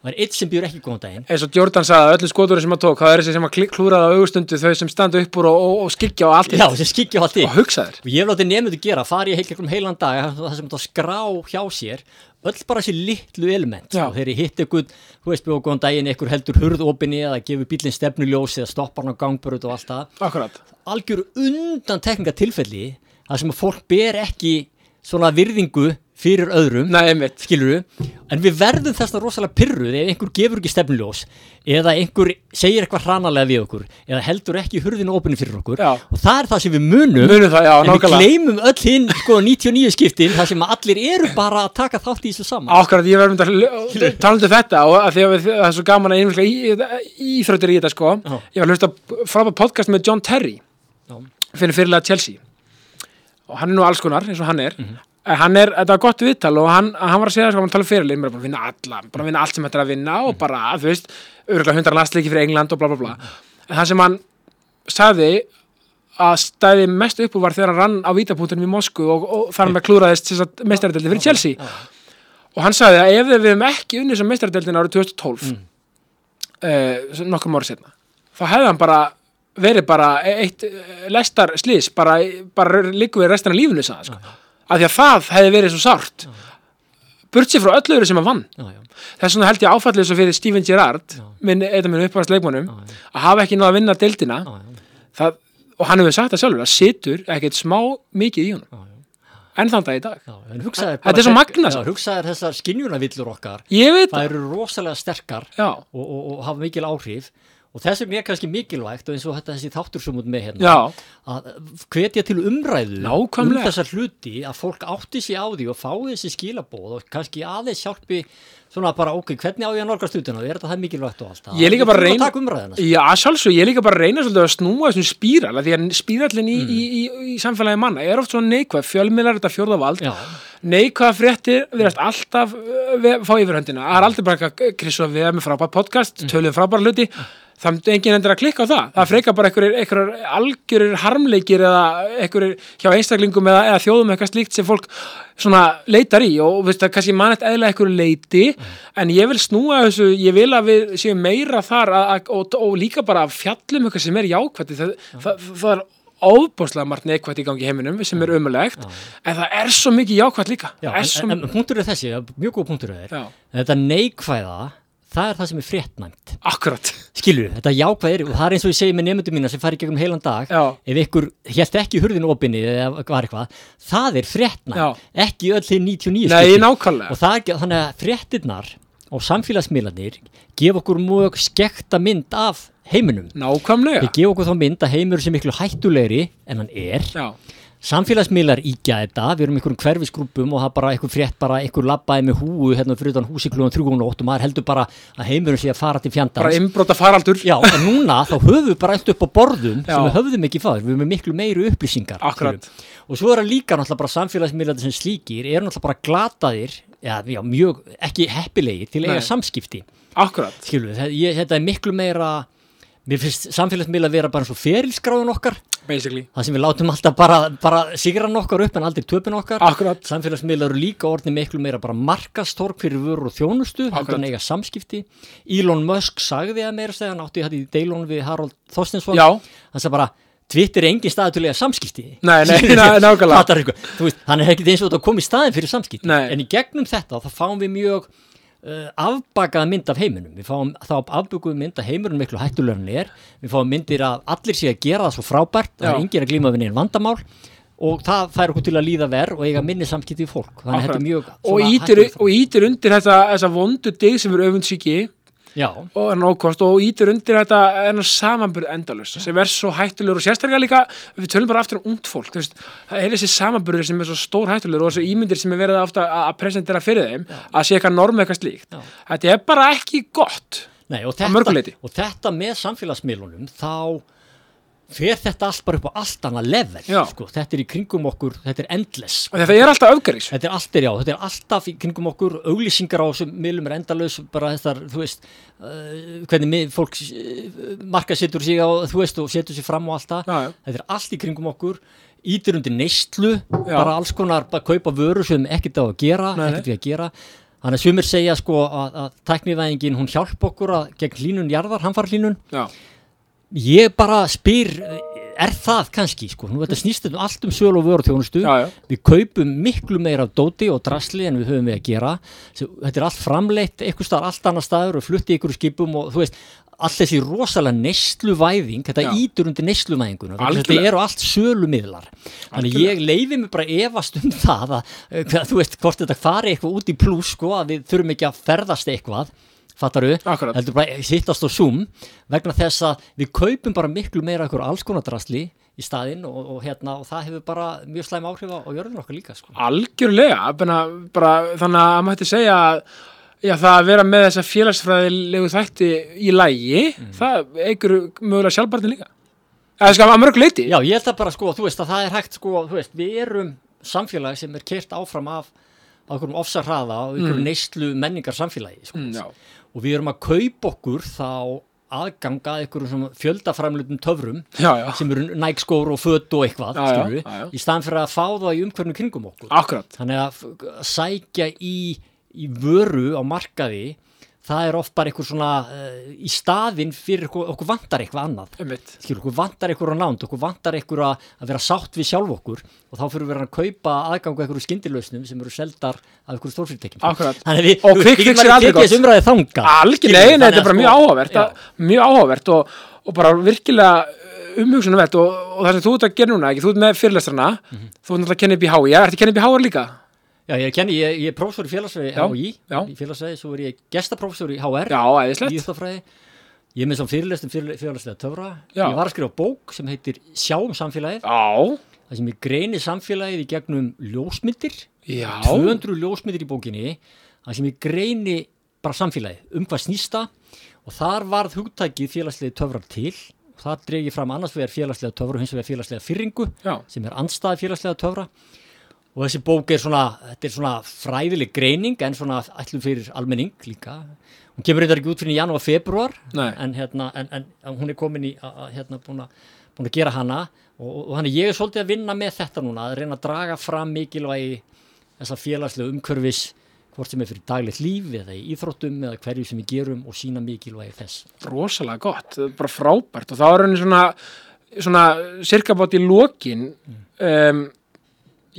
það er eitt sem býður ekki góðan daginn. eins og Jordan sagði að öllum skoturum sem að tók það er þessi sem að klik- klúraði á augustundu þau sem standa upp úr og, og, og skikja á allt Já, sem skikja á allt og hugsa þér. Og ég hef látið nefndu gera, fari ég heil heilan dag, það sem þetta skrá hjá sér, öll bara þessi litlu element. Og þegar ég hitt ykkur, þú veist, bjóð góðan daginn, ykkur heldur hurðopinni eða gefur bílinn stefnuljós eða stoppar hann á gangbröð og allt það. akkurat, algjör undan tekninga tilfelli þar sem að fólk ber ekki svona virðingu fyrir öðrum nei, einmitt skiluru, en við verðum þess að rosalega pyrruð ef einhver gefur ekki stefnuljós eða einhver segir eitthvað hranalega við okkur eða heldur ekki hurðinu opinu fyrir okkur Já. og það er það sem við munum, Munum það, já, en við nákvæmlega. gleymum öll hinn sko 99 skiptin þar sem allir eru bara að taka þátt í þessu saman Akkurat, ég verðum að talandi um þetta og að því að við- það er svo gaman að einhverja íþrautir í þetta sko Já. ég var að hlusta frábæð podcast með John Terry Já. fyrir fyrirlega Chelsea og hann er nú alls konar eins og hann er Mhm. en hann er, þetta var gott viðtal og hann, hann var að segja sko, hann tala fyrir mér bara að vinna alla, bara að vinna allt sem er að vinna og bara, þú veist, örgulega hundra lastleiki fyrir England og bla bla bla en það sem hann sagði að stæði mest upp var þegar hann rann á vítapunktunum í Moskvu og, og þar með klúraðist meistaradeldi fyrir Chelsea og hann sagði að ef við hefum ekki unnið sem meistaradeldin árið 2012 mm. nokkrum ára setna þá hefði hann bara verið bara eitt eh, lestar slís bara, bara líku við restina lífinu sagði, sko. Af því að það hefði verið svo sárt. Burt sér frá öllu öðru sem hann vann. Þess vegna held ég áfallið svo fyrir Steven Gerrard minn, eitt af minn uppáðast leikmannum að hafa ekki náða að vinna já, það, og hann hefur sagt það sjálfur að situr ekkert smá mikið í honum. Enn þann dag í dag. Já, Þetta er svo sko. hugsaðir þessar skinjunavillur okkar. Það. eru rosalega sterkar og, og, og hafa mikil áhrif og þess er mér kannski mikilvægt og eins og þetta þessi þáttur sem út með hérna já, að hvetja til umræðu Nákvæmlega. um þessar hluti að fólk átti sig á því og fái þessi skilabóð og kannski aðeins hjálpi svona bara ok, hvernig á ég að nálgast hlutina? Og er þetta það mikilvægt og allt það? Ég líka bara að reyna- umræðina já, sjálfsög, ég líka bara að reyna svolítið að snúa þessum spíral, því að spírallin í, Mm. í, í, í samfélagi manna er oft svona neikvæð, fjölmiðlar þetta fjórðavald Já, neikvæða fréttir verðast alltaf ve- fá yfirhöndina, það er aldrei bara eitthvað Chris og við með frábært podcast, Mm. tölum frábæra hluti það er enginn endur að klikka á það. Það frekar bara einhverjir algjörir harmleikir eða einhverjir hjá einstaklingum eða, eða þjóðum eitthvað slíkt sem fólk svona leitar í. Og veist það kannski mann eitthvað eðla einhverju leiti en ég vil snúa þessu, ég vil að við séum meira þar að, að, og, og líka bara að fjallum eitthvað sem er jákvætt. Það, það, það er óbúslega margt neikvætt í gangi heiminum sem er umulegt en það er svo mikið jákvætt líka. Já en, en, en punktur er þessi, mjög góð punktur er þetta neikvæða, það er það sem er fréttnæmt. Akkurat. Skilur, þetta jákvæðir og það er eins og ég segi með nefndum mína sem fari gegnum heilan dag. Já. ef ykkur hélt ekki hurðinu opinni eða var eitthvað, það er fréttnæmt. Ekki öll þeir 99 Nei, skipti. nákvæmlega. Og það er þannig að fréttinnar og samfélagsmiðlarnir gefa okkur mjög skekta mynd af heiminum. Nákvæmlega. Þeir gefa okkur þá mynd að heimur sem miklu hættulegri en hann er. Já, samfélagsmiðlar ígja þetta, við erum einhverjum hverfisgrúpum og það bara einhver frétt bara einhver labbaði með húu hérna fyrir utan húsi klúan 3.8 og maður heldur bara að heimurinn sé að fara til fjandans. Bara innbrota faraldur. Já, en núna þá höfum við bara allt upp á borðum Já. sem við höfðum ekki fáður, við erum með miklu meiri upplýsingar Akkurat. skilurðu. og svo er það líka náttúrulega bara samfélagsmiðlandi sem slíkir eru náttúrulega bara glataðir já, já, mjög ekki heppilegir til að eiga samskipti. Akkurat. Ég, þetta er miklu meira mér finnst samfélagsmiðla að vera bara eins og ferilskráðun okkar. Basically. Það sem við látum alltaf bara, bara sigran okkar upp en aldrei töpun okkar. Akkurat. Samfélagsmiðla eru líka orðin miklu meira bara markastorg fyrir vörur og þjónustu. Heldur en eiga samskipti. Elon Musk sagði að meira segja hann átti þetta í deilun við Harold Þorstensson Já. Hann sagði bara Twitter er engin staði til að samskipti. Nei, nei, ná- nákvæmlega. Eitthvað. Hann er ekkit eins og þetta að koma í staðin fyrir samskipti. Nei. en í gegnum þetta þá fáum við mjög uh, afbakaða mynd af heiminum. Við fáum þá afbakaða mynd af heiminum miklu hættulegur en er. Við fáum myndir að allir sé að gera það svo frábært það er engin að glíma við neinn vandamál og það fær okkur til að líða verð og eiga minni samskipti í fólk. Þannig að þetta er mjög og ítir, og ítir undir þetta þessa vondu dig sem er öfundsíki Já, og nógkost og ítir undir þetta enn samanburð endalust sem er svo hættulegur og sérstaklega líka við tölum bara aftur um ungt fólk veist, það er þessi samanburður sem er svo stór hættulegur og þessi ímyndir sem er verið ofta að presentera fyrir þeim að sé eitthvað norm eitthvað slíkt. Já. þetta er bara ekki gott. Nei, og, þetta, og þetta með samfélagsmiðlunum þá fer þetta allt bara upp á allt annað level sko. þetta er í kringum okkur, þetta er endless. Og þetta er alltaf öfgaris Þetta þetta er alltaf í kringum okkur auglýsingar á þessum miðlum er endalaus bara þessar, þú veist uh, hvernig fólk uh, marka setur sig á, þú veist, og setur sig fram og allt það, Já, þetta er allt í kringum okkur ítir undir neyslu Já. bara alls konar, bara kaupa vöru sem ekkert á að gera, Nei, ekkert við að gera. Þannig að sumir segja sko að, að tæknivæðingin hún hjálp okkur að gegn hlínun jarðar, hamfarhlínun já, ég bara spyr er það kannski, sko, nú þetta snýst um allt um sölu og vöru þjónustu já, já. við kaupum miklu meira af dóti og drasli en við höfum við að gera þetta er allt framleitt, eitthvað staðar allt annar staður og flutti ykkur skipum og þú veist allt þessi rosalega neysluvæðing þetta Já. ítur undir að Algjörlega. þetta eru allt sölumiðlar þannig ég leifi mig bara efast um það að, eh, hvað- þú veist, hvort þetta fari eitthvað út í pluss sko, að við þurfum ekki að ferðast eitthvað fattar við, Akkurat. heldur bara sittast á Zoom vegna þess að við kaupum bara miklu meira ykkur alls konar drasli í staðinn og, og, hérna, og það hefur bara mjög slæm áhrif á, jörðinu okkar líka sko. algjörlega bara, bara, þannig að maður hætti segja að Já, það að vera með þessa félagsfræðilegu þætti í lægi, Mm. það eigur mögulega sjálfbartin líka. eða sko að mörg leiti Já, ég held að bara sko, þú veist að það er hægt sko, þú veist, við erum samfélag sem er kert áfram af á einhverjum ofsarhraða og einhverjum neyslu menningar samfélagi sko. Mm, já. Og við erum að kaupa okkur þá aðganga að einhverjum svona fjöldaframlutum töfrum já, já, sem eru nægskór og fött og eitthvað, Já, við, í staðan fyrir að fá það í umhverjum kringum okkur. akkurat. Þannig að sækja í, í vöru á markaði, það er oft bara einhver svona uh, í staðinn fyrir okkur, okkur vantar eitthvað annað. Skilur, okkur vantar eitthvað á nánd, okkur vantar eitthvað að, að vera sátt við sjálf okkur og þá fyrir við að kaupa aðgangu eitthvað skyndilausnum sem eru seldar af eitthvað stórfyrirtækjum. Akkurat. Þannig að við, Og við getum er aldrei tekið þessu umræði þanga. algjörlega, nei, þetta er bara mjög áhugavert að- mjög áhugavert og, og bara virkilega umhugsunarvert og, og það sem þú ert að gera núna, ekki, þú ert með fyrirlestrana Mhm. þú ert náttúrulega að kenna upp í HÍ, já, ertu að kenna upp í HÍ líka? Já, ég kenni, ég, ég er prófessor í HÍ, já. í félagsfræði, svo er ég gestaprófessor í HR, í Íþjóðfræði. Ég er með svona fyrirlestum félagslega töfra. Já. Ég var að skrifa bók sem heitir Sjáum samfélagið, það sem ég greini samfélagið í gegnum ljósmyndir, já. 200 ljósmyndir í bókinni, það sem ég greini bara samfélagið, um hvað snýsta og þar varð hugtækið félagslega töfrar til. Og þar dreig ég fram annars vegar félagslega töfra og hins vegar félagslega fyrringu Já, sem er andstæði félagslega töfra og þessi bók er svona, þetta er svona fræðileg greining en svona ætlum fyrir almenning líka. Hún kemur þetta ekki út fyrir janúar, februar en, hérna, en, en, hún er komin í hérna, búin, að, búin að gera hana. Og, og, og þannig ég er svolítið að vinna með þetta núna að reyna að draga fram mikilvægi þessa félagslega umhverfis hvort sem er fyrir daglegt líf eða í íþróttum eða hverju sem við gerum og sína mikilvægi þess. Rosalega gott, er bara frábært. Og þá er henni svona svona cirka bát í lokin um,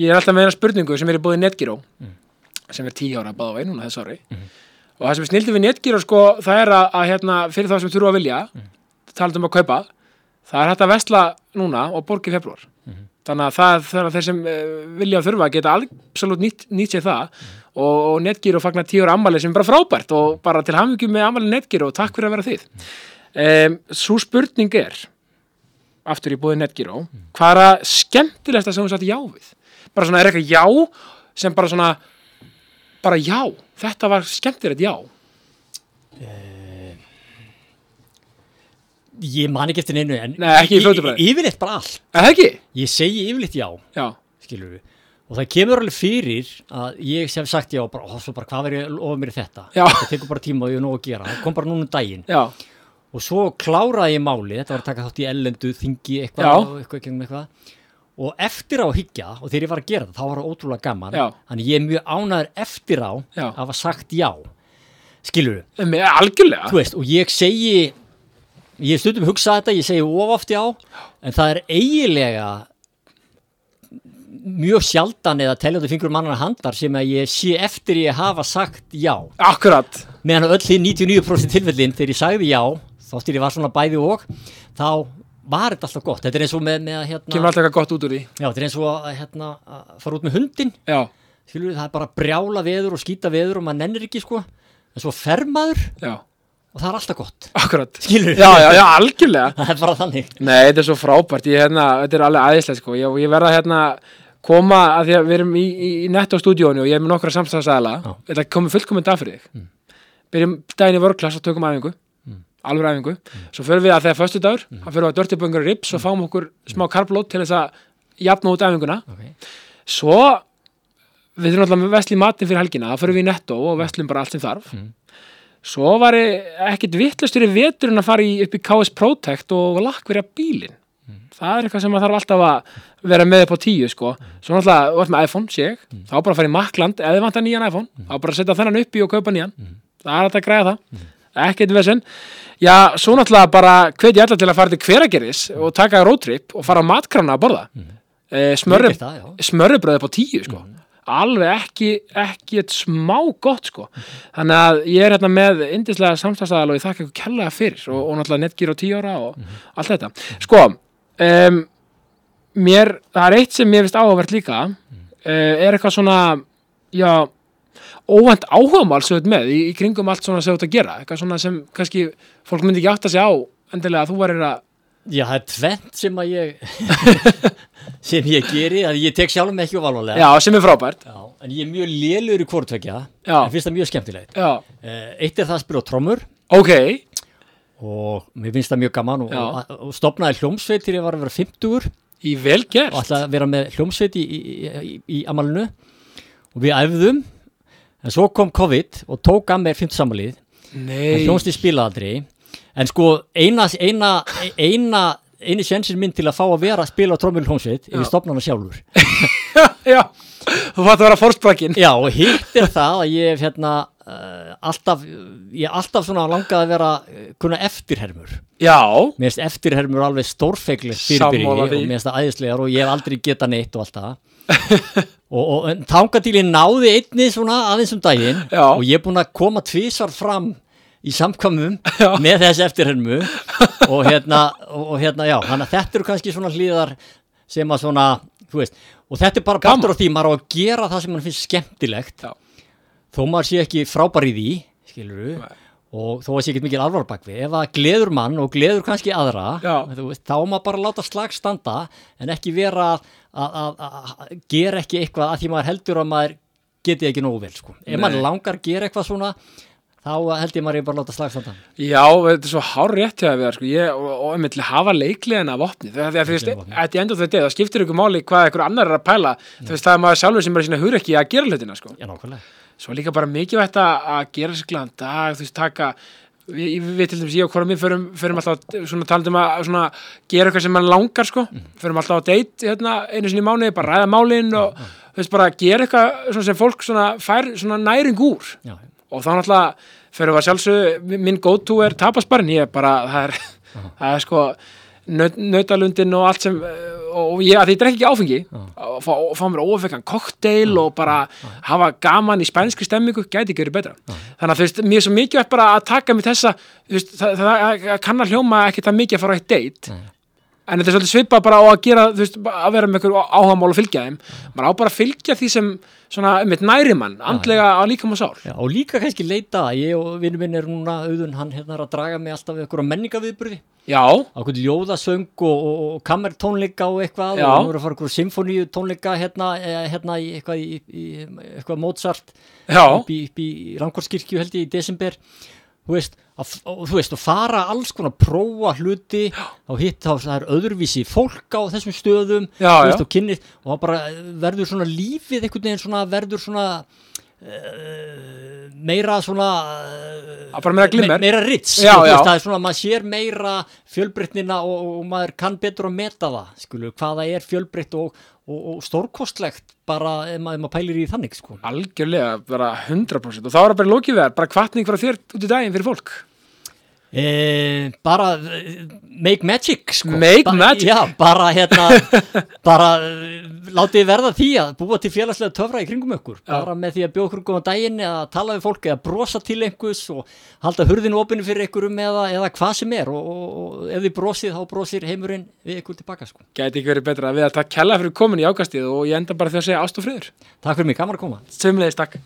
ég er alltaf með eina spurningu sem er í búið Netgyro sem er tíu ára báða vei núna þess ári. Og það sem er snildið við Netgyro sko, það er að, að hérna, fyrir þá sem þurfa að vilja talað um að kaupa það er hægt að vesla núna og borga í februar þannig að það það þeir sem uh, vilja að þurfa geta absolutt nýtt, nýtt sér það. Og, og Netgyro fagnar tíu ára ammali sem er bara frábært og bara til hamingju með ammali Netgyro og takk fyrir að vera þið. Um, Svo spurning er aftur í búið Netgyro hvað er að skemmtilegsta sem þú satt já við bara svona er eitthvað já sem bara svona bara já, þetta var skemmtilegt já. Ég man ekki eftir neinu en Nei, ekki í fljótu bragði. Yfirleitt bara allt? Ég segi yfirleitt já Já, skilur við og það kemur alveg fyrir að ég sem sagt já bara, ó, bara hvað verður ég lofa mér í þetta? Já. það tekur bara tíma og ég er nóg að gera. Það kom bara núna um daginn. Já, og svo kláraði ég máli þetta var að taka þátt í ellendu þingi eitthvað eitthvað gegnum eitthvað og eftir á að hyggja og þegar ég var að gera það þá var það ótrúlega gaman. Já. þannig ég er mjög ánæður eftir á Já. að hafa sagt já. Skilur þú veist, og ég segi ég stundum hugsað þetta, ég segi of oft já en það er eiginlega mjög sjaldan eða teljandi fingur mannar handar sem að ég sé eftir ég hafa sagt já. Akkurat, meðan öll því 99% tilfellin þegar ég sagði já þóttir ég var svona bæði og þá var þetta alltaf gott? Þetta er eins og með, með að, kemur hérna, alltaf eitthvað gott út úr því. Já, þetta er eins og að, hérna, að fara út með hundin skilur það er bara brjála veður og skýta veður og maður nennir ekki sko. En svo fer maður já, og það er alltaf gott. Akkurat. Skilur Já, já, já, algjörlega. Það er bara þannig. Nei, þetta er svo frábært, ég, hérna, þetta er alveg aðeinslega sko. ég, ég verða hérna koma að því að við erum í, í, í netto stúdíónu og ég er með nokkra samstæðsæðala Já. þetta komið fullkominn dag fyrir þig. Byrjum daginn í vörklass og tökum æfingu alveg æfingu, svo förum við að þegar föstu dagur, þá förum við að dörti böngur rips og fáum okkur smá karblót til þess að jafna út æfinguna. Okay. svo við þurfum alltaf í matinn fyrir helgina þá förum við í netto og veslum bara allt sem þarf. Svo var ekkit vittlustur í veturinn að fara í, upp í KS Protect og lakkverja bílinn. Það er eitthvað sem maður þarf alltaf að vera með upp á tíu sko. Svo náttúrulega, þú ert með iPhone, sé ég. Þá bara að fara í Makland, eða þið vantar nýjan iPhone þá bara setja þennan upp í og kaupa nýjan. Það er hægt að græða það, ekkert vesen. Já, svo náttúrulega bara hvet ég alla til að fara til hveragerðis og taka roadtrip og fara á matkrana að borða. Mm. smörri, Ég get það, já. smörribröð upp á tíu sko. Alveg ekki, ekki eitt smá gott sko. Þannig að ég er hérna með indislega samstæðstæðal og ég þakka ykkur kærlega fyrir og, og náttúrulega netgýr á tíu ára og allt þetta. Sko um, mér, það er eitt sem mér finnst áhugavert líka. Uh, er eitthvað svona já, óvænt áhugamál sem þú ert með í, í kringum allt svona sem þú ert að gera? Eitthvað svona sem kannski fólk myndi ekki átta sig á endilega að þú varir að Já, það er tvent sem að ég sem ég geri, að ég tek sjálf með ekki of alvarlega. Já, sem er frábært. Já, en ég er mjög lélur í hvortvekja Já. en finnst það mjög skemmtilegt. Já, Eh, Eitt er það að spila trommur. Ok, og mér finnst það mjög gaman og, og, og stopnaði hljómsveit til ég var að vera 50 Í vel gert. og að vera með hljómsveit í, í, í, í amalinu og við æfðum en svo kom COVID og tók að mér 50 samalið en Nei. hljómsveit spilaði aldrei en sko eina eina, eina eini sjensin minn til að fá að vera að spila trómul hljómsveit er Já. ég stopna hana sjálfur Já, þú fætti að vera fórsprakkin. Já, og hitt er það að ég hérna uh, alltaf, ég alltaf svona langað að vera uh, kunna eftirhermur. Já, Mér finnst eftirhermur alveg stórfeiklegt fyrirbyrji Sammála og mér finnst það æðislegar og ég hef aldrei getað neitt og allt það. og, og ég náði einni svona aðeins um daginn Já. og ég er búin að koma tvísvar fram í samkvæmum Já. með þess eftirhermu og hérna, og, hérna, já, þannig að þetta eru kannski svona hlýðar sem að svona, þú veist, og þetta er bara partur á því maður á að gera það sem mann finnst skemmtilegt Já. þó maður sé ekki frábær í því skilur Nei. Og þó að sé ekki mikil alvar bak við ef það gleður mann og gleður kannski aðra veist, þá á maður bara láta slag standa en ekki vera að, gera ekki eitthvað að því maður heldur að maður geti ekki nógu vel sko. ef Nei. maður langar að gera eitthvað svona þá held ég maður ég bara láta slag standa Já, þetta er svo hár rétt hjá það sko. ég, og, til að hafa leikliðina af opni þegar þú veist, að ég endur þetta það skiptir ykkur máli hvað ykkur annar er að pæla það er maður sjálfur sem er sína hugur ekki að gera hlutina sko. Já, nákvæmlega svo líka bara mikilvægt að gera sér glæðan dag, þú veist, taka við, við til dæmis, ég og hvora mér förum, förum alltaf svona talandum að svona, gera eitthvað sem mann langar, sko, förum alltaf á date hérna, einu sinni í mánuði, bara ræða málin og, þú veist, bara gera eitthvað svona sem fólk svona fær svona næring úr. Já, og þá náttúrulega fyrir að sjálfsög minn go-to er tapasbarinn ég er bara, það er, það er sko nautalundin og allt sem og ég, ég drekki ekki áfengi og fá, fá mér óafekkan kokteil og bara hafa gaman í spænskri stemmingu gæti ekki verið betra þannig að þú veist, mér er svo mikið bara að taka mig þessa veist, það, það, það kann að hljóma ekki það mikið að fara á eitt Nei. En þetta er svolítið svipað bara á að gera veist, að vera með einhver áhagamál og fylgja þeim. Maður á bara að fylgja því sem svona, einmitt næri mann, andlega á líkam og sál. Já, og líka kannski leita, ég og vinnu minn er núna auðun, hann hérna er að draga mig alltaf við einhverja menningaviðburði já, á hvernig ljóðasöng og, og, og kammertónleika og eitthvað Já. og nú er að fara einhverju symfóníu tónleika hérna, eh, hérna í eitthvað, í, í, eitthvað Mozart. Upp í, Langkorskirkju held ég í desember þú veist, að, þú veist, að fara alls konar prófa hluti þá hitt þá er öðruvísi fólk á þessum stöðum Já, þú já. veist, og kynnið og það bara verður svona lífið einhvern veginn svona verður svona uh, meira svona uh, Að meira me, meira rits. Já, veist, það er svona, maður sér meira fjölbreytnina og, og maður kann betur að meta það, skulu, hvaða er fjölbreytt og, og, og stórkostlegt bara ef maður, pælir í þannig sko. algjörlega, bara 100% og þá er það bara lokið við þær, bara kvartning frá þér út í daginn fyrir fólk Eh, bara eh, make magic sko. Make ba magic? já, bara hérna bara eh, látið verða því að búa til félagslega töfra í kringum ykkur. Bara með því að bjóða ykkur góðan daginn eða tala við fólk eða brosa til einhvers og halda hurðinu opinu fyrir ykkurum eða, eða hvað sem er. Og, og, og ef þið brosið þá brosir heimurinn við ykkur tilbaka sko. gæti ekki verið betra. Við að takk kella fyrir komin í ákastið og ég enda bara því að segja ást og friður. Takk fyrir mig, gaman að koma. Sömulegis takk